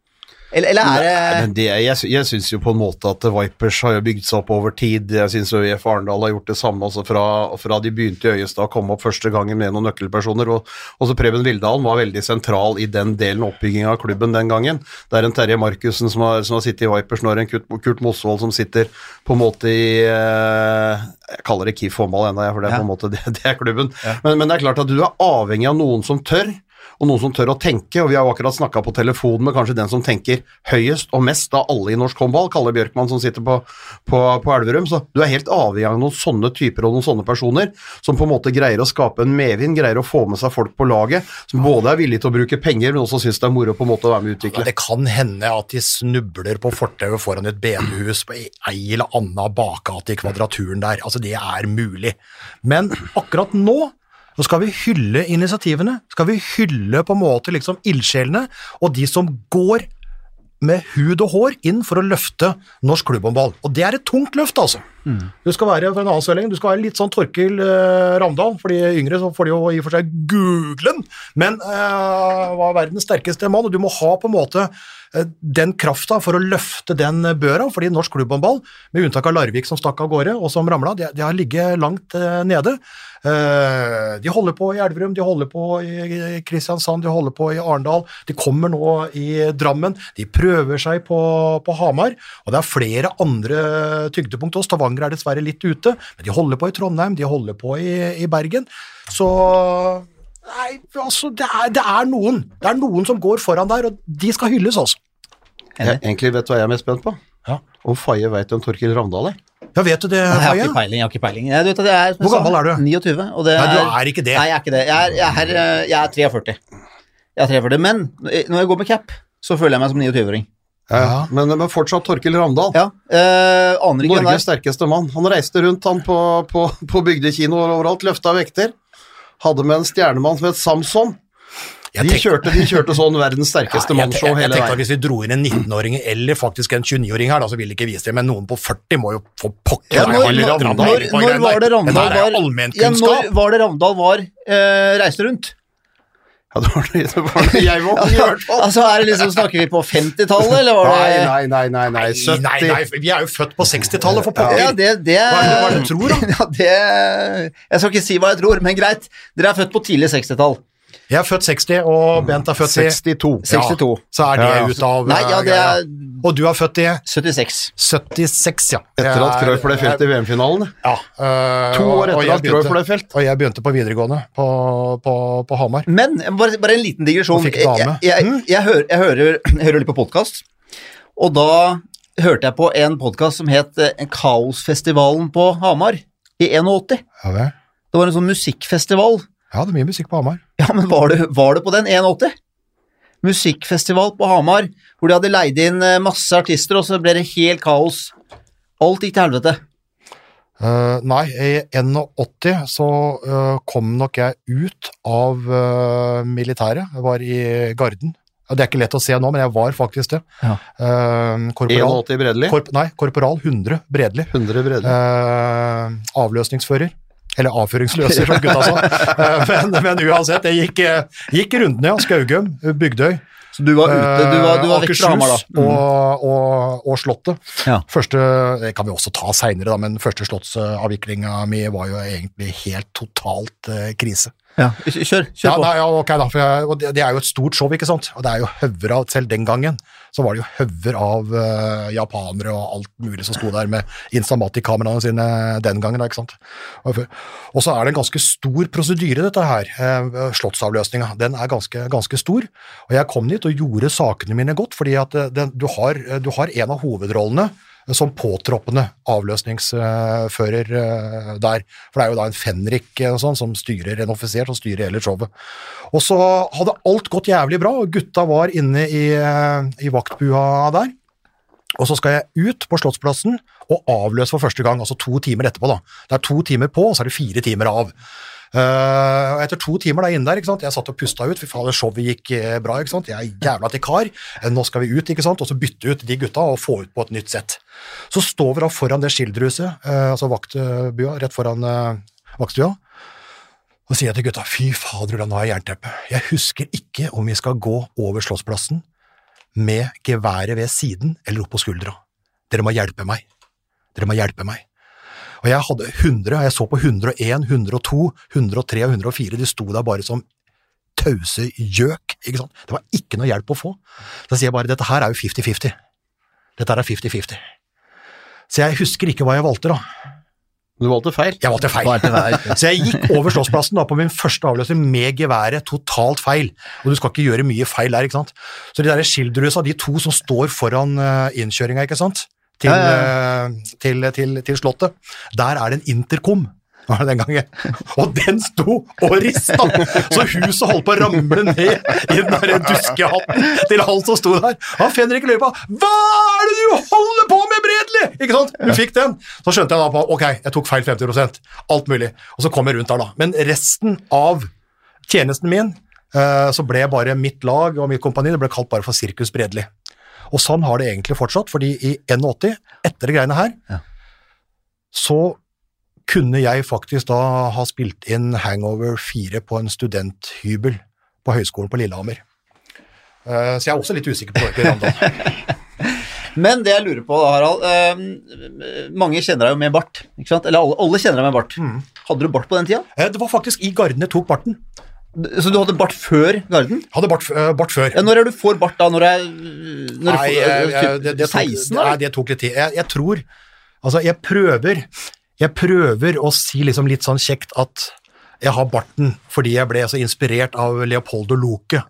Eller, eller er det Nei, det, jeg, jeg syns jo på en måte at Vipers har jo bygd seg opp over tid. Jeg syns ØIF Arendal har gjort det samme altså fra, fra de begynte i Øyestad, kom opp første gangen med noen nøkkelpersoner. Og også Preben Vildalen var veldig sentral i den delen av oppbygginga av klubben den gangen. Det er en Terje Markussen som har, som har sittet i Vipers, nå en Kurt, Kurt Mosvold som sitter på en måte i eh, Jeg kaller det KIF håndball ennå, for det er på en måte det, det er klubben. Men, men det er klart at du er avhengig av noen som tør og noen som tør å tenke, og vi har jo akkurat snakka på telefonen med kanskje den som tenker høyest og mest av alle i norsk håndball, Kalle Bjørkmann som sitter på, på, på Elverum, så du er helt avhengig av noen sånne typer og noen sånne personer som på en måte greier å skape en medvind, greier å få med seg folk på laget, som både er villige til å bruke penger, men også syns det er moro på en måte å være med og utvikle. Det kan hende at de snubler på fortauet foran et bedehus på ei eller anna bakgate i Kvadraturen der. Altså, det er mulig. Men akkurat nå så skal vi hylle initiativene. Skal vi hylle på en måte liksom ildsjelene og de som går med hud og hår inn for å løfte norsk klubbhåndball. Og det er et tungt løft, altså. Du skal være for en annen sørlending, du skal være litt sånn Torkil eh, Ramdal. For de yngre så får de jo i og for seg googlen, men eh, var verdens sterkeste mann, og du må ha på en måte den krafta for å løfte den børa, fordi norsk klubbhåndball, med unntak av Larvik som stakk av gårde og som ramla, de, de har ligget langt eh, nede. Eh, de holder på i Elverum, de holder på i Kristiansand, de holder på i Arendal, de kommer nå i Drammen, de prøver seg på, på Hamar, og det er flere andre tyngdepunkt. Stavanger er dessverre litt ute, men de holder på i Trondheim, de holder på i, i Bergen. Så Nei, altså, det er, det er noen. Det er noen som går foran der, og de skal hylles, altså. Jeg, egentlig vet du hva jeg er mest spent på? Ja. Om Faye veit om Torkil Ravndal er? Ja, vet du det, Jeg har Faye? ikke peiling. jeg har ikke peiling. Jeg, du vet, jeg er, Hvor gammel er du? 29. Og det Nei, du er ikke det. Nei, jeg er ikke det. Jeg er, jeg er, eh, jeg er 43. Jeg er 43. Men eh, når jeg går med cap, så føler jeg meg som 29-åring. Ja. Men, men fortsatt Torkil Ravndal. Ja, eh, Norges er. sterkeste mann. Han reiste rundt han på, på, på bygdekinoer overalt, løfta vekter. Hadde med en stjernemann som het Samson. De kjørte, de kjørte sånn verdens sterkeste Ja, mannshow mannsshow jeg, jeg hele tenkte at veien. Hvis vi dro inn en 19-åring eller faktisk en 29-åring her, da, så det ikke vise det, men noen på 40 må jo få pokker. Ja, når, når, når, når var det er var ja. Når var det Ravndal var eh, reiste rundt? Ja, det var det, det, var det jeg våknet i hvert fall. Altså, er det liksom, Snakker vi på 50-tallet, eller var det nei, nei, nei, nei, 70. Nei, nei, vi er jo født på 60-tallet, for pokker. Ja, det, det Hva er det- hva er det du tror, da? Ja, det, jeg skal ikke si hva jeg tror, men greit. Dere er født på tidlig 60-tall. Jeg er født 60, og Bent er født i 62. 62. Så er det Ja, ja. ut av Nei, ja, det er. Og du er født i 76. 76, ja. Etter at Cruyff ble felt i VM-finalen. Ja. Uh, To år etter at Cruyff ble felt. Og jeg begynte på videregående på, på, på Hamar. Men bare, bare en liten digresjon. Jeg, dame. jeg, Mm. jeg, hører, jeg, hører, jeg hører litt på podkast, og da hørte jeg på en podkast som het eh, Kaosfestivalen på Hamar i 81. Ja, det. Det var en sånn musikkfestival. Det er mye musikk på Hamar. Ja, men var det, var du på den 81? Musikkfestival på Hamar, hvor de hadde leid inn eh, masse artister, og så ble det helt kaos. Alt gikk til helvete. Uh, nei, i 81 så uh, kom nok jeg ut av uh, militæret. Jeg var i Garden. Det er ikke lett å se nå, men jeg var faktisk det. Ja. Korporal, 81 Bredli. korp, nei, korporal 100 Bredeli. 100 Bredli. Eh, avløsningsfører. Eller avføringsløser, som gutta sa. Eh, men, men uansett, det gikk, eh, gikk rundene, ja. Skaugum, Bygdøy. Så du var ute, du var, du var Akershus vekk Hamar, da. Akershus og, og, og Slottet. Ja. Første, det kan vi også ta seinere, men første slottsavviklinga mi var jo egentlig helt totalt eh, krise. Ja, kjør, kjør Ja, på. nei, ja, ok da, jeg, det, det er jo et stort show, ikke sant? Og det er jo høvra selv den gangen, så var det jo hauger av uh, japanere og alt mulig som sto der med Instamatic-kameraene sine den gangen, ikke sant? Og, så er det en ganske stor prosedyre, dette her. Uh, slottsavløsninga, den er ganske, ganske stor. Og jeg kom dit og gjorde sakene mine godt, fordi at uh, den, du, har, du har en av hovedrollene som påtroppende avløsningsfører eh, der. For det er jo da en fenrik eh, sånn, som styrer en offiser som styrer hele showet. Og så hadde alt gått jævlig bra, og gutta var inne i, eh, i vaktbua der. Og så skal jeg ut på Slottsplassen og avløse for første gang, altså to timer etterpå. da. Det er to timer på, og så er det fire timer av. Og etter to timer da inne der, ikke sant? jeg satt og pusta ut, fy faen, showet gikk eh, bra. ikke sant? Jeg er jævla til kar, Eh, nå skal vi ut, ikke sant? og så bytte ut de gutta og få ut på et nytt sett. Så står vi da foran det skilderhuset, uh, altså vaktbua, rett foran uh, vaktstua, og sier jeg til gutta, fy fader, nå har jeg jernteppe. Jeg husker ikke om vi skal gå over Slottsplassen med geværet ved siden eller opp på skuldra. Dere må hjelpe meg. Dere må hjelpe meg. Og jeg hadde 100, og jeg så på 101, 102, 103 og 104, de sto der bare som tause gjøk, ikke sant. Det var ikke noe hjelp å få. Da sier jeg bare, dette her er jo 50-50. Dette her er 50-50. Så jeg husker ikke hva jeg valgte da. Du valgte feil. Jeg valgte feil. Så jeg gikk over Slåssplassen da på min første avløser med geværet totalt feil. Og du skal ikke gjøre mye feil der, ikke sant. Så de der skildrusa, de to som står foran uh, innkjøringa, ikke sant, til, eh, til, til, til Slottet, der er det en intercom. var det Den gangen. Og den sto og rista, så huset holdt på å ramle ned i den der duskehatten til han som sto der. Han Fenrik løy på 'Hva er det du holder på med, Bredli?' Ikke sant? Du fikk den. Så skjønte jeg da på ok, jeg tok feil 50 alt mulig. Og så kom jeg rundt der, da. Men resten av tjenesten min, eh, så ble bare mitt lag og mitt kompani det ble kalt bare for Sirkus Bredli. Og sånn har det egentlig fortsatt, fordi i 81, etter det greiene her, så kunne jeg faktisk da ha spilt inn Hangover 4 på en studenthybel på Høgskolen på Lillehammer. Eh, Så jeg er også litt usikker på det. Randal. Men det jeg lurer på, Harald eh, Mange kjenner deg jo med bart. ikke sant? Eller alle, alle kjenner deg med bart. Mm. Hadde du bart på den tida? Eh, Det var faktisk i Gardene tok barten. Så du hadde bart før Garden? Hadde bart, uh, bart før. Ja, når er du får bart da? Når er når Nei, typ det, det, tok, 16 nei, det tok litt tid. Jeg, jeg tror Altså, jeg prøver Jeg prøver å si liksom litt sånn kjekt at jeg har barten fordi jeg ble så inspirert av Leopoldo Loke,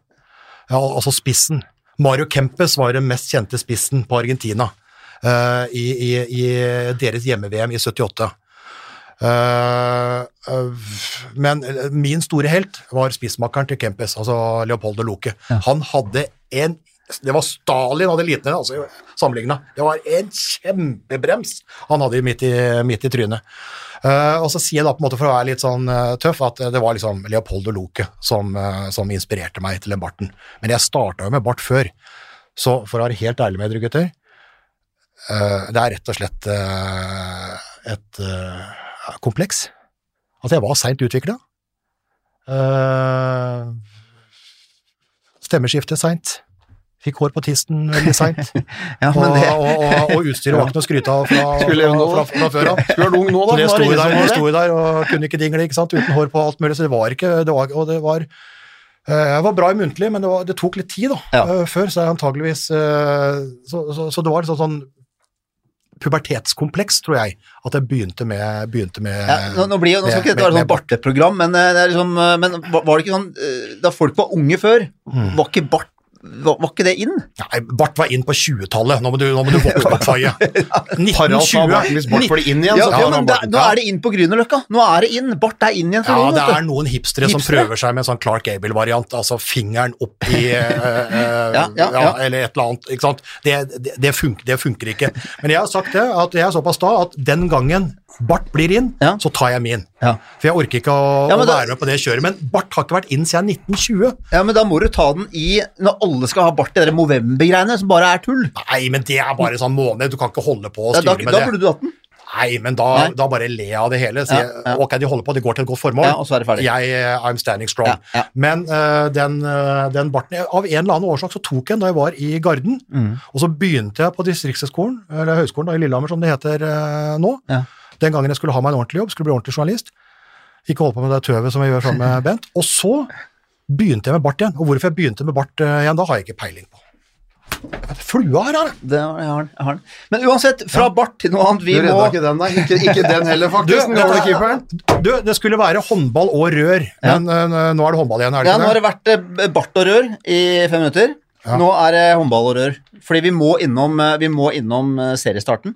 ja, altså spissen. Mario Kempes var den mest kjente spissen på Argentina uh, i, i, i deres hjemme-VM i 78. Eh, eh, men min store helt var spissmakkeren til Kempes, altså Leopoldo Loke. Han hadde en det var Stalin hadde liten altså sammenligna. Det var en kjempebrems han hadde midt i, midt i trynet. Uh, og så sier jeg da på en måte for å være litt sånn uh, tøff at det var liksom Leopoldo Loke som, uh, som inspirerte meg til den barten. Men jeg starta jo med bart før, så for å være helt ærlig med dere gutter, eh, det er rett og slett eh, et eh, kompleks. At jeg var seint utvikla. Stemmeskifte seint. Fikk hår på tisten veldig seint. Ja, og, men det, og, og, og utstyret var ikke noe å skryte av fra, fra, fra, fra før av. Skulle ung nå, da. Så det sto der, det sto der og kunne ikke dingle, ikke sant, uten hår på alt mulig, så det var ikke det var, Og det var eh, Jeg var bra i muntlig, men det, var, det tok litt tid, da. Ja. eh, Før, så antageligvis eh, så, så, så det var liksom sånn pubertetskompleks, tror jeg, at jeg begynte med, begynte med ja, nå, nå, blir jo, nå skal ikke dette være sånn barteprogram, men, eh, det er liksom, eh, men var det ikke sånn eh, Da folk var unge før, Mm. var ikke bart var, var ikke det inn? Nei, bart var inn på 20-tallet. Nå må du, nå må du våkne opp, Faye. Harald sa barten hvis bart får det inn igjen, Ja, så ja, men det, nå er det inn på Grünerløkka. Nå er det inn. Bart er inn igjen Ja, det er noen hipstere som prøver seg med en sånn Clark Gable-variant, altså fingeren opp i eh, eh, Ja, ja, ja. eller et eller annet, ikke sant. Det, det, det, funker, det funker ikke. Men jeg har sagt det, at jeg er såpass sta at den gangen bart blir inn, Ja. så tar jeg min. Ja. For jeg orker ikke å, Ja, å da- være med på det kjøret. Men bart har ikke vært inn siden 1920. Ja, men da må du ta den i Når alle skal ha bart i de Movember-greiene, som bare er tull. Nei, men det er bare sånn måned, du kan ikke holde på å Ja, da, styre med da det. burde du hatt den. Nei, men da, Nei. da bare le av det hele. Si. Ok, de holder på, det går til et godt formål. Ja, og så er det ferdig. Jeg, eh, I'm standing strong. Men uh, den, uh, den barten Av en eller annen årsak så tok jeg den da jeg var i Garden. Mm. Og så begynte jeg på Distriktshøgskolen, eller Høgskolen da, i Lillehammer, som det heter uh, nå. Ja. Den gangen jeg skulle ha meg en ordentlig jobb, skulle bli ordentlig journalist. Ikke holde på med det tøvet som jeg gjør sammen med Bent. Og så begynte jeg med bart igjen. Og hvorfor jeg begynte med bart eh, igjen, da har jeg ikke peiling på. Flua her, her. det. Har jeg har den. Men uansett, fra bart til noe annet. Vi Du må redda ikke den, nei. Ikke, ikke den heller, faktisk. Du, det, du, det skulle være håndball og rør, Ja. men eh, nå er det håndball igjen, er det Ja, nå har det? vært eh, bart og rør i fem minutter. Ja. Nå er det håndball og rør. Fordi vi må innom, vi må innom seriestarten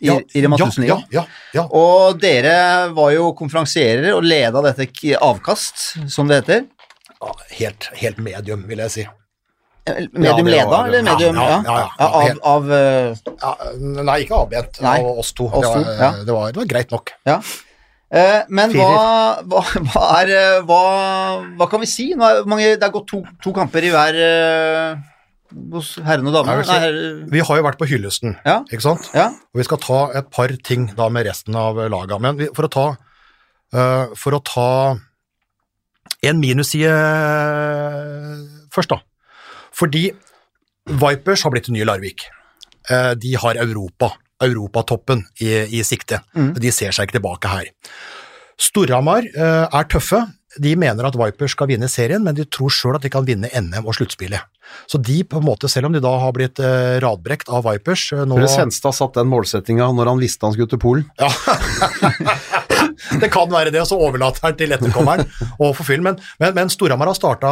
i, i Rema 1000 ja, ja, ja. Og dere var jo konferansierer og leda dette avkast, som det heter. ja. Helt, helt medium, vil jeg si. Eh, Medium leda, var- eller medium? ja, Ja, ja, ja, ja, Av, av eh, nei, ikke avbent Nei, av oss to. oss det, var, ja. det, var, det var greit nok. Ja. Eh, men hva, hva, hva er eh, hva, hva kan vi si? Nå er mange, det er gått to, to kamper i hver eh, hos herrene og damene. Si- Vi har jo vært på hyllesten, Ja. ikke sant? ja. Og vi skal ta et par ting da med resten av laga. Men for å ta uh, For å ta en minusside først, da. Fordi Vipers har blitt det nye Larvik. Uh, de har Europa, europatoppen i, i sikte. Mm. De ser seg ikke tilbake her. Storhamar uh, er tøffe. De mener at Vipers skal vinne serien, men de tror sjøl at de kan vinne NM og sluttspillet. Så de, på en måte, selv om de da har blitt eh, radbrekt av Vipers eh, nå Tror du Senstad satt den målsettinga når han visste han skulle til Polen? Ja. det kan være det, og så overlater han til etterkommeren å få fyll. Men, men, men Storhamar har starta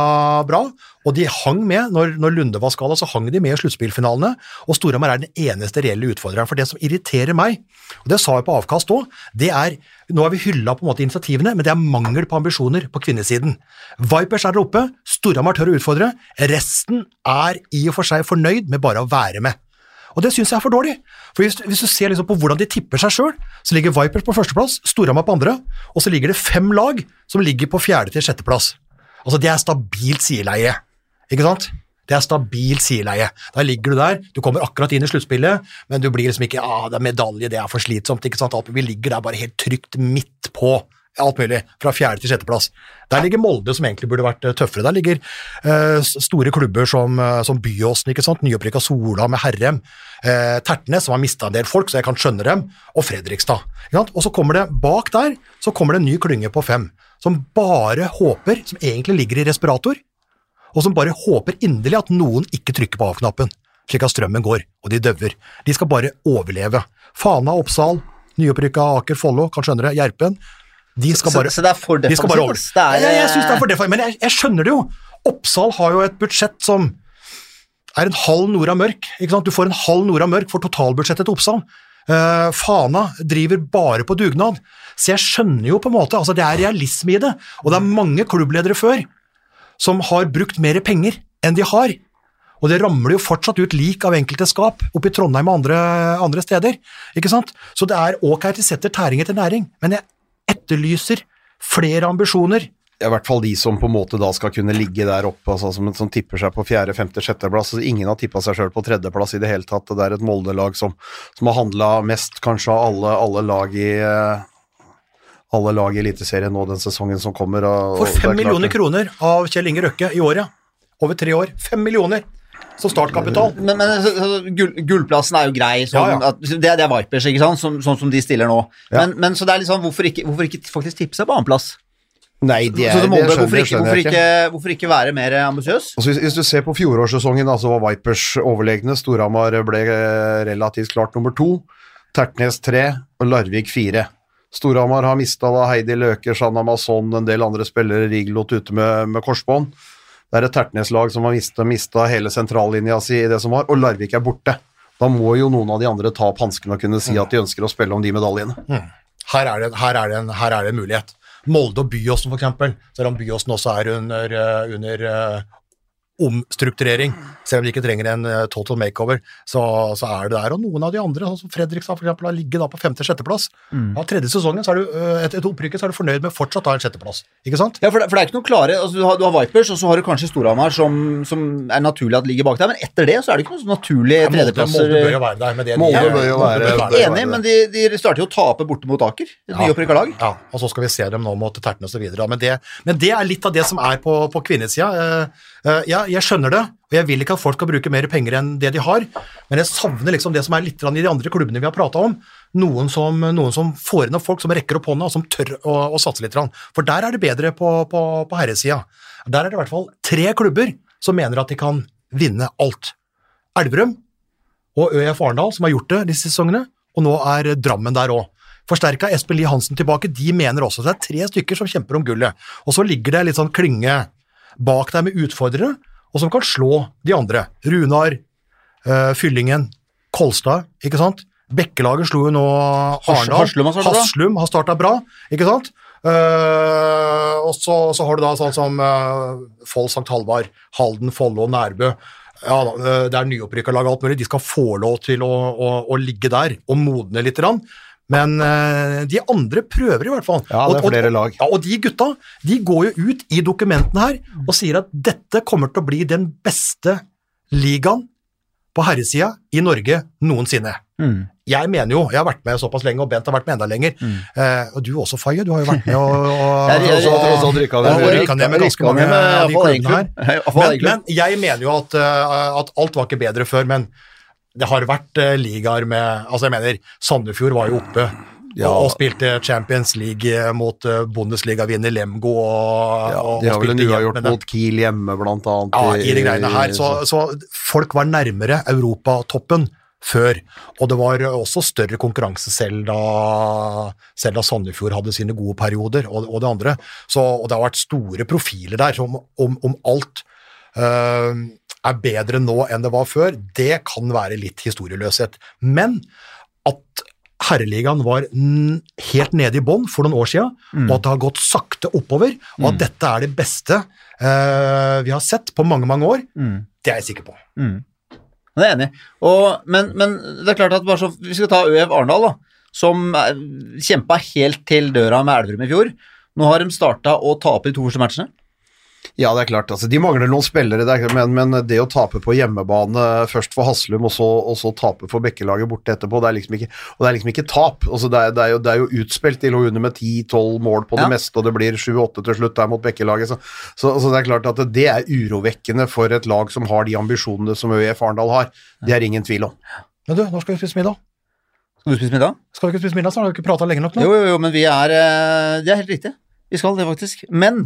bra, og de hang med. Når, når Lunde var skada, så hang de med i sluttspillfinalene. Og Storhamar er den eneste reelle utfordreren. For det som irriterer meg, og det sa jeg på avkast òg, det er Nå har vi hylla på en måte initiativene, men det er mangel på ambisjoner på kvinnesiden. Vipers er der oppe, Storhamar tør å utfordre. Resten er i og for seg fornøyd med bare å være med. Og det syns jeg er for dårlig. For hvis, hvis du ser liksom på hvordan de tipper seg sjøl, så ligger Vipers på førsteplass, Storhamar på andre, og så ligger det fem lag som ligger på fjerde til sjetteplass. Altså, det er stabilt sideleie, ikke sant? Det er stabilt sideleie. Der ligger du der, du kommer akkurat inn i sluttspillet, men du blir liksom ikke ah, det er medalje, det er for slitsomt, ikke sant? Vi ligger der bare helt trygt midt på alt mulig, fra fjerde til sjetteplass. Der ligger Molde, som egentlig burde vært eh, tøffere. Der ligger uh, store klubber som, uh, som Byåsen, ikke sant? nyopprykka Sola med Herrem, Uh, Tertnes, som har mista en del folk, så jeg kan skjønne dem, og Fredrikstad. Og så kommer det, bak der, så kommer det en ny klynge på fem, som bare håper, som egentlig ligger i respirator, og som bare håper inderlig at noen ikke trykker på av-knappen, slik at strømmen går, og de døver. De skal bare overleve. Fana, Oppsal, nyopprykka Aker Follo, kan skjønne det, Gjerpen, de skal bare så det er for de defensivt? over. er, ja, jeg syns det er for defensivt, men jeg, jeg skjønner det jo. Oppsal har jo et budsjett som er en halv Nora Mørk. Du får en halv Nora Mørk for totalbudsjettet til Oppsal. Uh, Fana driver bare på dugnad. Så jeg skjønner jo på en måte, altså det er realisme i det. Og det er mange klubbledere før som har brukt mer penger enn de har. Og det ramler jo fortsatt ut lik av enkelte skap oppe i Trondheim og andre, andre steder. ikke sant? Så det er ok at de setter tæring etter næring, men jeg etterlyser flere ambisjoner. I hvert fall de som på en måte da skal kunne ligge der oppe, altså, som, som tipper seg på fjerde, femte, sjetteplass. Altså, ingen har tippa seg sjøl på tredjeplass i det hele tatt. Det er et Molde-lag som, som har handla mest kanskje av alle, alle lag i eh, alle lag i Eliteserien nå den sesongen som kommer. Og, For fem millioner kroner av Kjell Inge Røkke i året. Over tre år. Fem millioner som startkapital. Men, men gull, gullplassen er jo grei, sånn Ja, ja. At, det, det er Vipers, ikke sant? Som, sånn som de stiller nå. Ja. Men, men så det er litt sånn, hvorfor ikke, hvorfor ikke faktisk tipse på annenplass? Nei, det, er, det det, skjønner, hvorfor, ikke, hvorfor, ikke. hvorfor ikke være mer ambisiøs? Altså, hvis, hvis du ser på fjorårssesongen, altså så var Vipers overlegne. Storhamar ble eh, relativt klart nummer to. Tertnes tre og Larvik fire. Storhamar har mista Heidi Løke, Shanna Mason, en del andre spillere, Riglot ute med, med korsbånd. Det er et Tertnes-lag som har mista, mista hele sentrallinja si i det som var, og Larvik er borte. Da må jo noen av de andre ta opp hanskene og kunne si at de ønsker å spille om de medaljene. Her er, det, her, er det en, her er det en mulighet. Molde og Byåsen, eksempel, selv om Byåsen også er under, eh, under eh, omstrukturering, selv om de ikke trenger en eh, total makeover, så, så er det der. Og noen av de andre, sånn som Fredrikstad eksempel, har ligget da på femte-sjetteplass. Ja, tredje sesongen, så er du, eh, etter et opprykket, så er du fornøyd med fortsatt ha en sjetteplass. Ikke sant? Ja, for det, for det er ikke noe klare altså, du, har, du har Vipers, og så har du kanskje Storhamar, som, som er naturlig at ligger bak der, men etter det så er det ikke noen naturlige tredjeplasser. Molde bør jo være der. Med det Molde bør jo være- være Enig, men de, de starter jo å tape borte mot Aker, et nyopprykka lag. Ja, og så skal vi se dem nå mot Tertnes og videre. Men det, men det er litt av det som er på, på kvinnesida. Eh, ja, jeg skjønner det, og jeg vil ikke at folk skal bruke mer penger enn det de har, men jeg savner liksom det som er litt i de andre klubbene vi har prata om. Noen som, noen som får inn opp folk som rekker opp hånda, og som tør å, å satse litt. For der er det bedre på, på, på herresida. Der er det i hvert fall tre klubber som mener at de kan vinne alt. Elverum og ØF Arendal, som har gjort det disse sesongene, og nå er Drammen der òg. Forsterka Espen Lie Hansen tilbake, de mener også at det er tre stykker som kjemper om gullet. Og så ligger det litt sånn klynge bak deg med utfordrere, og som kan slå de andre. Runar, eh, Fyllingen, Kolstad, ikke sant? Bekkelaget slo jo nå Arendal. Haslum har starta bra, ikke sant? Uh, og så, så har du da sånn som uh, Foll St. Halvard, Halden, Follo Nærbø. Ja, eh, det er nyopprykka lag og alt mulig. De skal få lov til å, å, å ligge der og modne litt. Men eh, de andre prøver i hvert fall. Ja, det er Og- og- flere lag. Og, og de gutta de går jo ut i dokumentene her og sier at dette kommer til å bli den beste ligaen på herresida i Norge noensinne. Mm. Jeg mener jo, jeg har vært med såpass lenge, og Bent har vært med enda lenger. Eh, og du også, Faye, du har jo vært med og, og, og- og- rykka ned og- med- og ganske mange av de klubbene her. Men, Men, men jeg mener jo at, eh, at alt var ikke bedre før, men det har vært uh, ligaer med Altså, jeg mener, Sandefjord var jo oppe Ja. og, og spilte Champions League eh, mot uh, Bundesliga-vinner Lemgo og, Ja, de har vel en uavgjort mot Kiel hjemme, blant annet. Ja, i de greiene her. Så, så folk var nærmere europatoppen før. Og det var også større konkurranse selv da, selv da Sandefjord hadde sine gode perioder, og, og det andre. Så, og det har vært store profiler der. Om, om, om alt øh, er bedre nå enn det var før, det kan være litt historieløshet. Men at herreligaen var helt nede i bånn for noen år siden, og at det har gått sakte oppover, og at dette er det beste uh, vi har sett på mange, mange år, det er jeg sikker på. Det er jeg enig i. Og- Men, men det er klart at bare så, vi skal ta ØF Arendal, da, som kjempa helt til døra med Elverum i fjor. Nå har de starta å tape de to første matchene. Ja, det er klart. Altså, de mangler noen spillere, det er, men, men det å tape på hjemmebane først for Haslum, og så, og så tape for Bekkelaget borte etterpå, det er liksom ikke, og det er liksom ikke tap. Altså, det, er, det, er jo, det er jo utspilt. De lå under med 10-12 mål på det Ja. meste, og det blir 7-8 til slutt der mot Bekkelaget. Så, så, så det er klart at det er urovekkende for et lag som har de ambisjonene som ØIF Arendal har. Det er ingen tvil om. Men du, når skal vi spise middag? Skal du spise middag? Skal vi ikke spise middag, så har vi ikke prata lenge nok nå. Jo, jo, jo, men vi er eh, Det er helt riktig. Vi skal det, faktisk. Men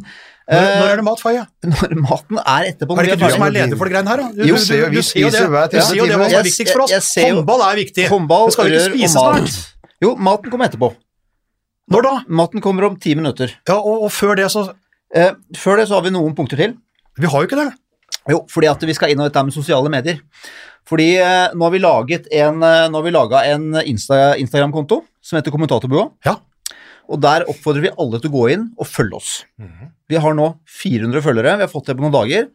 Når, eh, når er det mat, Faye? når maten er etterpå Er det ikke du som er leder for det greiene her, da? Du, Jo, du, ser jo, du, vi du sier jo det. Du sier jo det hva som er viktigst for oss. ser jo- Håndball er viktig. Håndball, Men skal vi ikke rør og spise mat. snart? Jo, maten kommer etterpå. Når da? Maten kommer om ti minutter. Ja, og, og før det så Eh, før det så har vi noen punkter til. Vi har jo ikke det. Jo, fordi at vi skal inn i dette med sosiale medier. Fordi eh, nå har vi laget en, eh, nå har vi laget en Insta, Instagram-konto som heter Kommentatorbua. Ja. Og der oppfordrer vi alle til å gå inn og følge oss. Vi har nå 400 følgere, vi har fått det på noen dager.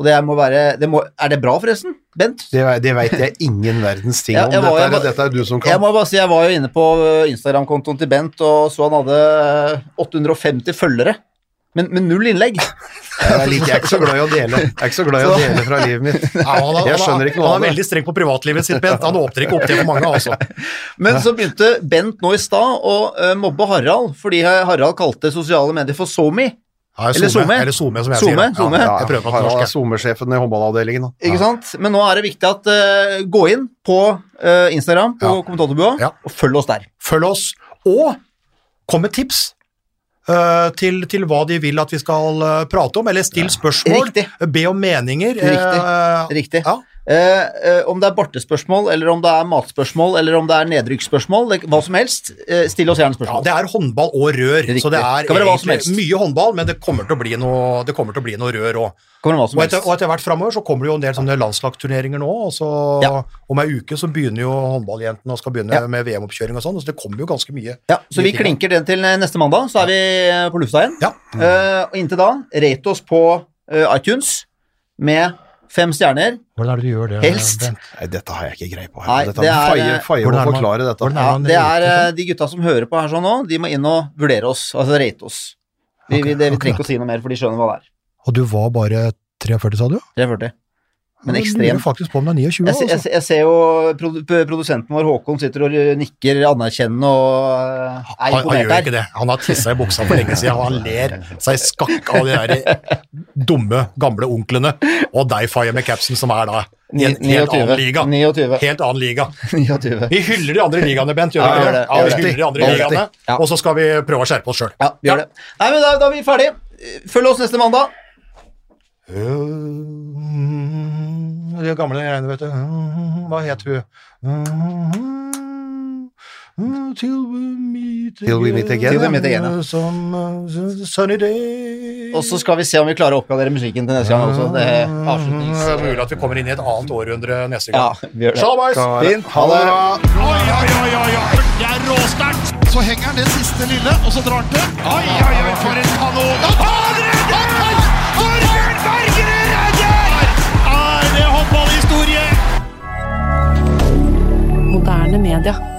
Og det må være det må, Er det bra, forresten? Bent? Det, det veit jeg ingen verdens ting Ja, om. var- Dette, er, dette er du som kan. Jeg må bare si, jeg var jo inne på eh, Instagram-kontoen til Bent og så han hadde eh, 850 følgere. Men men, null innlegg. Jeg, liker, jeg er ikke så glad i å dele. Jeg er ikke så glad i å dele fra livet mitt. Jeg skjønner er- ikke noe han er veldig streng på privatlivet sitt, Bent. Han åpner ikke opp det for mange, altså. Men så begynte Bent nå i stad å eh, mobbe Harald, fordi Harald kalte sosiale medier for SoMe. Ja, Eller SoMe, som jeg Zoome, sier. Zoome. Ja, jeg Harald er SoMe-sjefen i håndballavdelingen. da. Ikke sant? Men nå er det viktig at uh, gå inn på uh, Instagram på Ja. Kommentatorbua og følg oss der. Følg oss, og kom med tips. Eh, til, til hva de vil at vi skal eh, prate om, eller still spørsmål, Riktig. be om meninger. Riktig. eh, Riktig. Ja. Eh, eh, om det er bartespørsmål, eller om det er matspørsmål, eller om det er nedrykksspørsmål, hva som helst, eh, still oss gjerne spørsmål. Ja, det er håndball og rør, Riktig. så det er mye håndball, men det kommer til å bli noe, å bli noe rør òg. Og og etter hvert framover så kommer det jo en del sånne landslagsturneringer nå, og så Ja. om ei uke så begynner jo håndballjentene og skal begynne Ja. med VM-oppkjøring og sånn, så det kommer jo ganske mye. Ja, så vi klinker den til neste mandag, så er vi på lufta igjen. Ja. Eh, og inntil da, rate oss på iTunes med fem stjerner. Hvordan er det du gjør det? Helst. Nei, dette har jeg ikke greie på. Nei, Dette det er, feie, feie hvordan å er man- forklare dette. Ja, det er eh, de gutta som hører på her sånn nå, de må inn og vurdere oss, altså rate oss. Vi, vi, det, vi trenger ikke å si noe mer, for de skjønner hva det er. Og du var bare 43, sa du? 340. Men Jeg ekstrem. lurer faktisk på om det er 29, Jeg, jeg, jeg, altså. jeg ser jo produ produsenten vår Håkon sitter og nikker anerkjennende og eh, er Han, han gjør ikke det. Han har tissa i buksa for lenge siden, han ler seg skakk av de der dumme, gamle onklene. Og deg, Faye, med capsen, som er da i en helt annen liga. 29. Helt annen liga. 29. Vi hyller de andre ligaene, Bent. Gjør Ja, gjør det? Ja, vi hyller de andre ligaene, Ja. og så skal vi prøve å skjerpe oss sjøl. Ja, gjør det. Nei, men da, da er vi ferdig. Følg oss neste mandag. De gamle greiene, vet du. Hva het hun? Till we meet Till we meet again, we meet again, ja. Some uh, sunny day. Og så skal vi se om vi klarer å oppgradere musikken til neste gang også. Det er Det avslutnings... er mulig at vi kommer inn i et annet århundre neste Ja, vi gjør det. Shalabais! Fint. Ha det. Oi, oi, oi, oi, oi. Det er råsterkt. Så henger han det siste lille, og så drar han til. Oi, oi, oi, for en kanon. Han redder! Moderne media.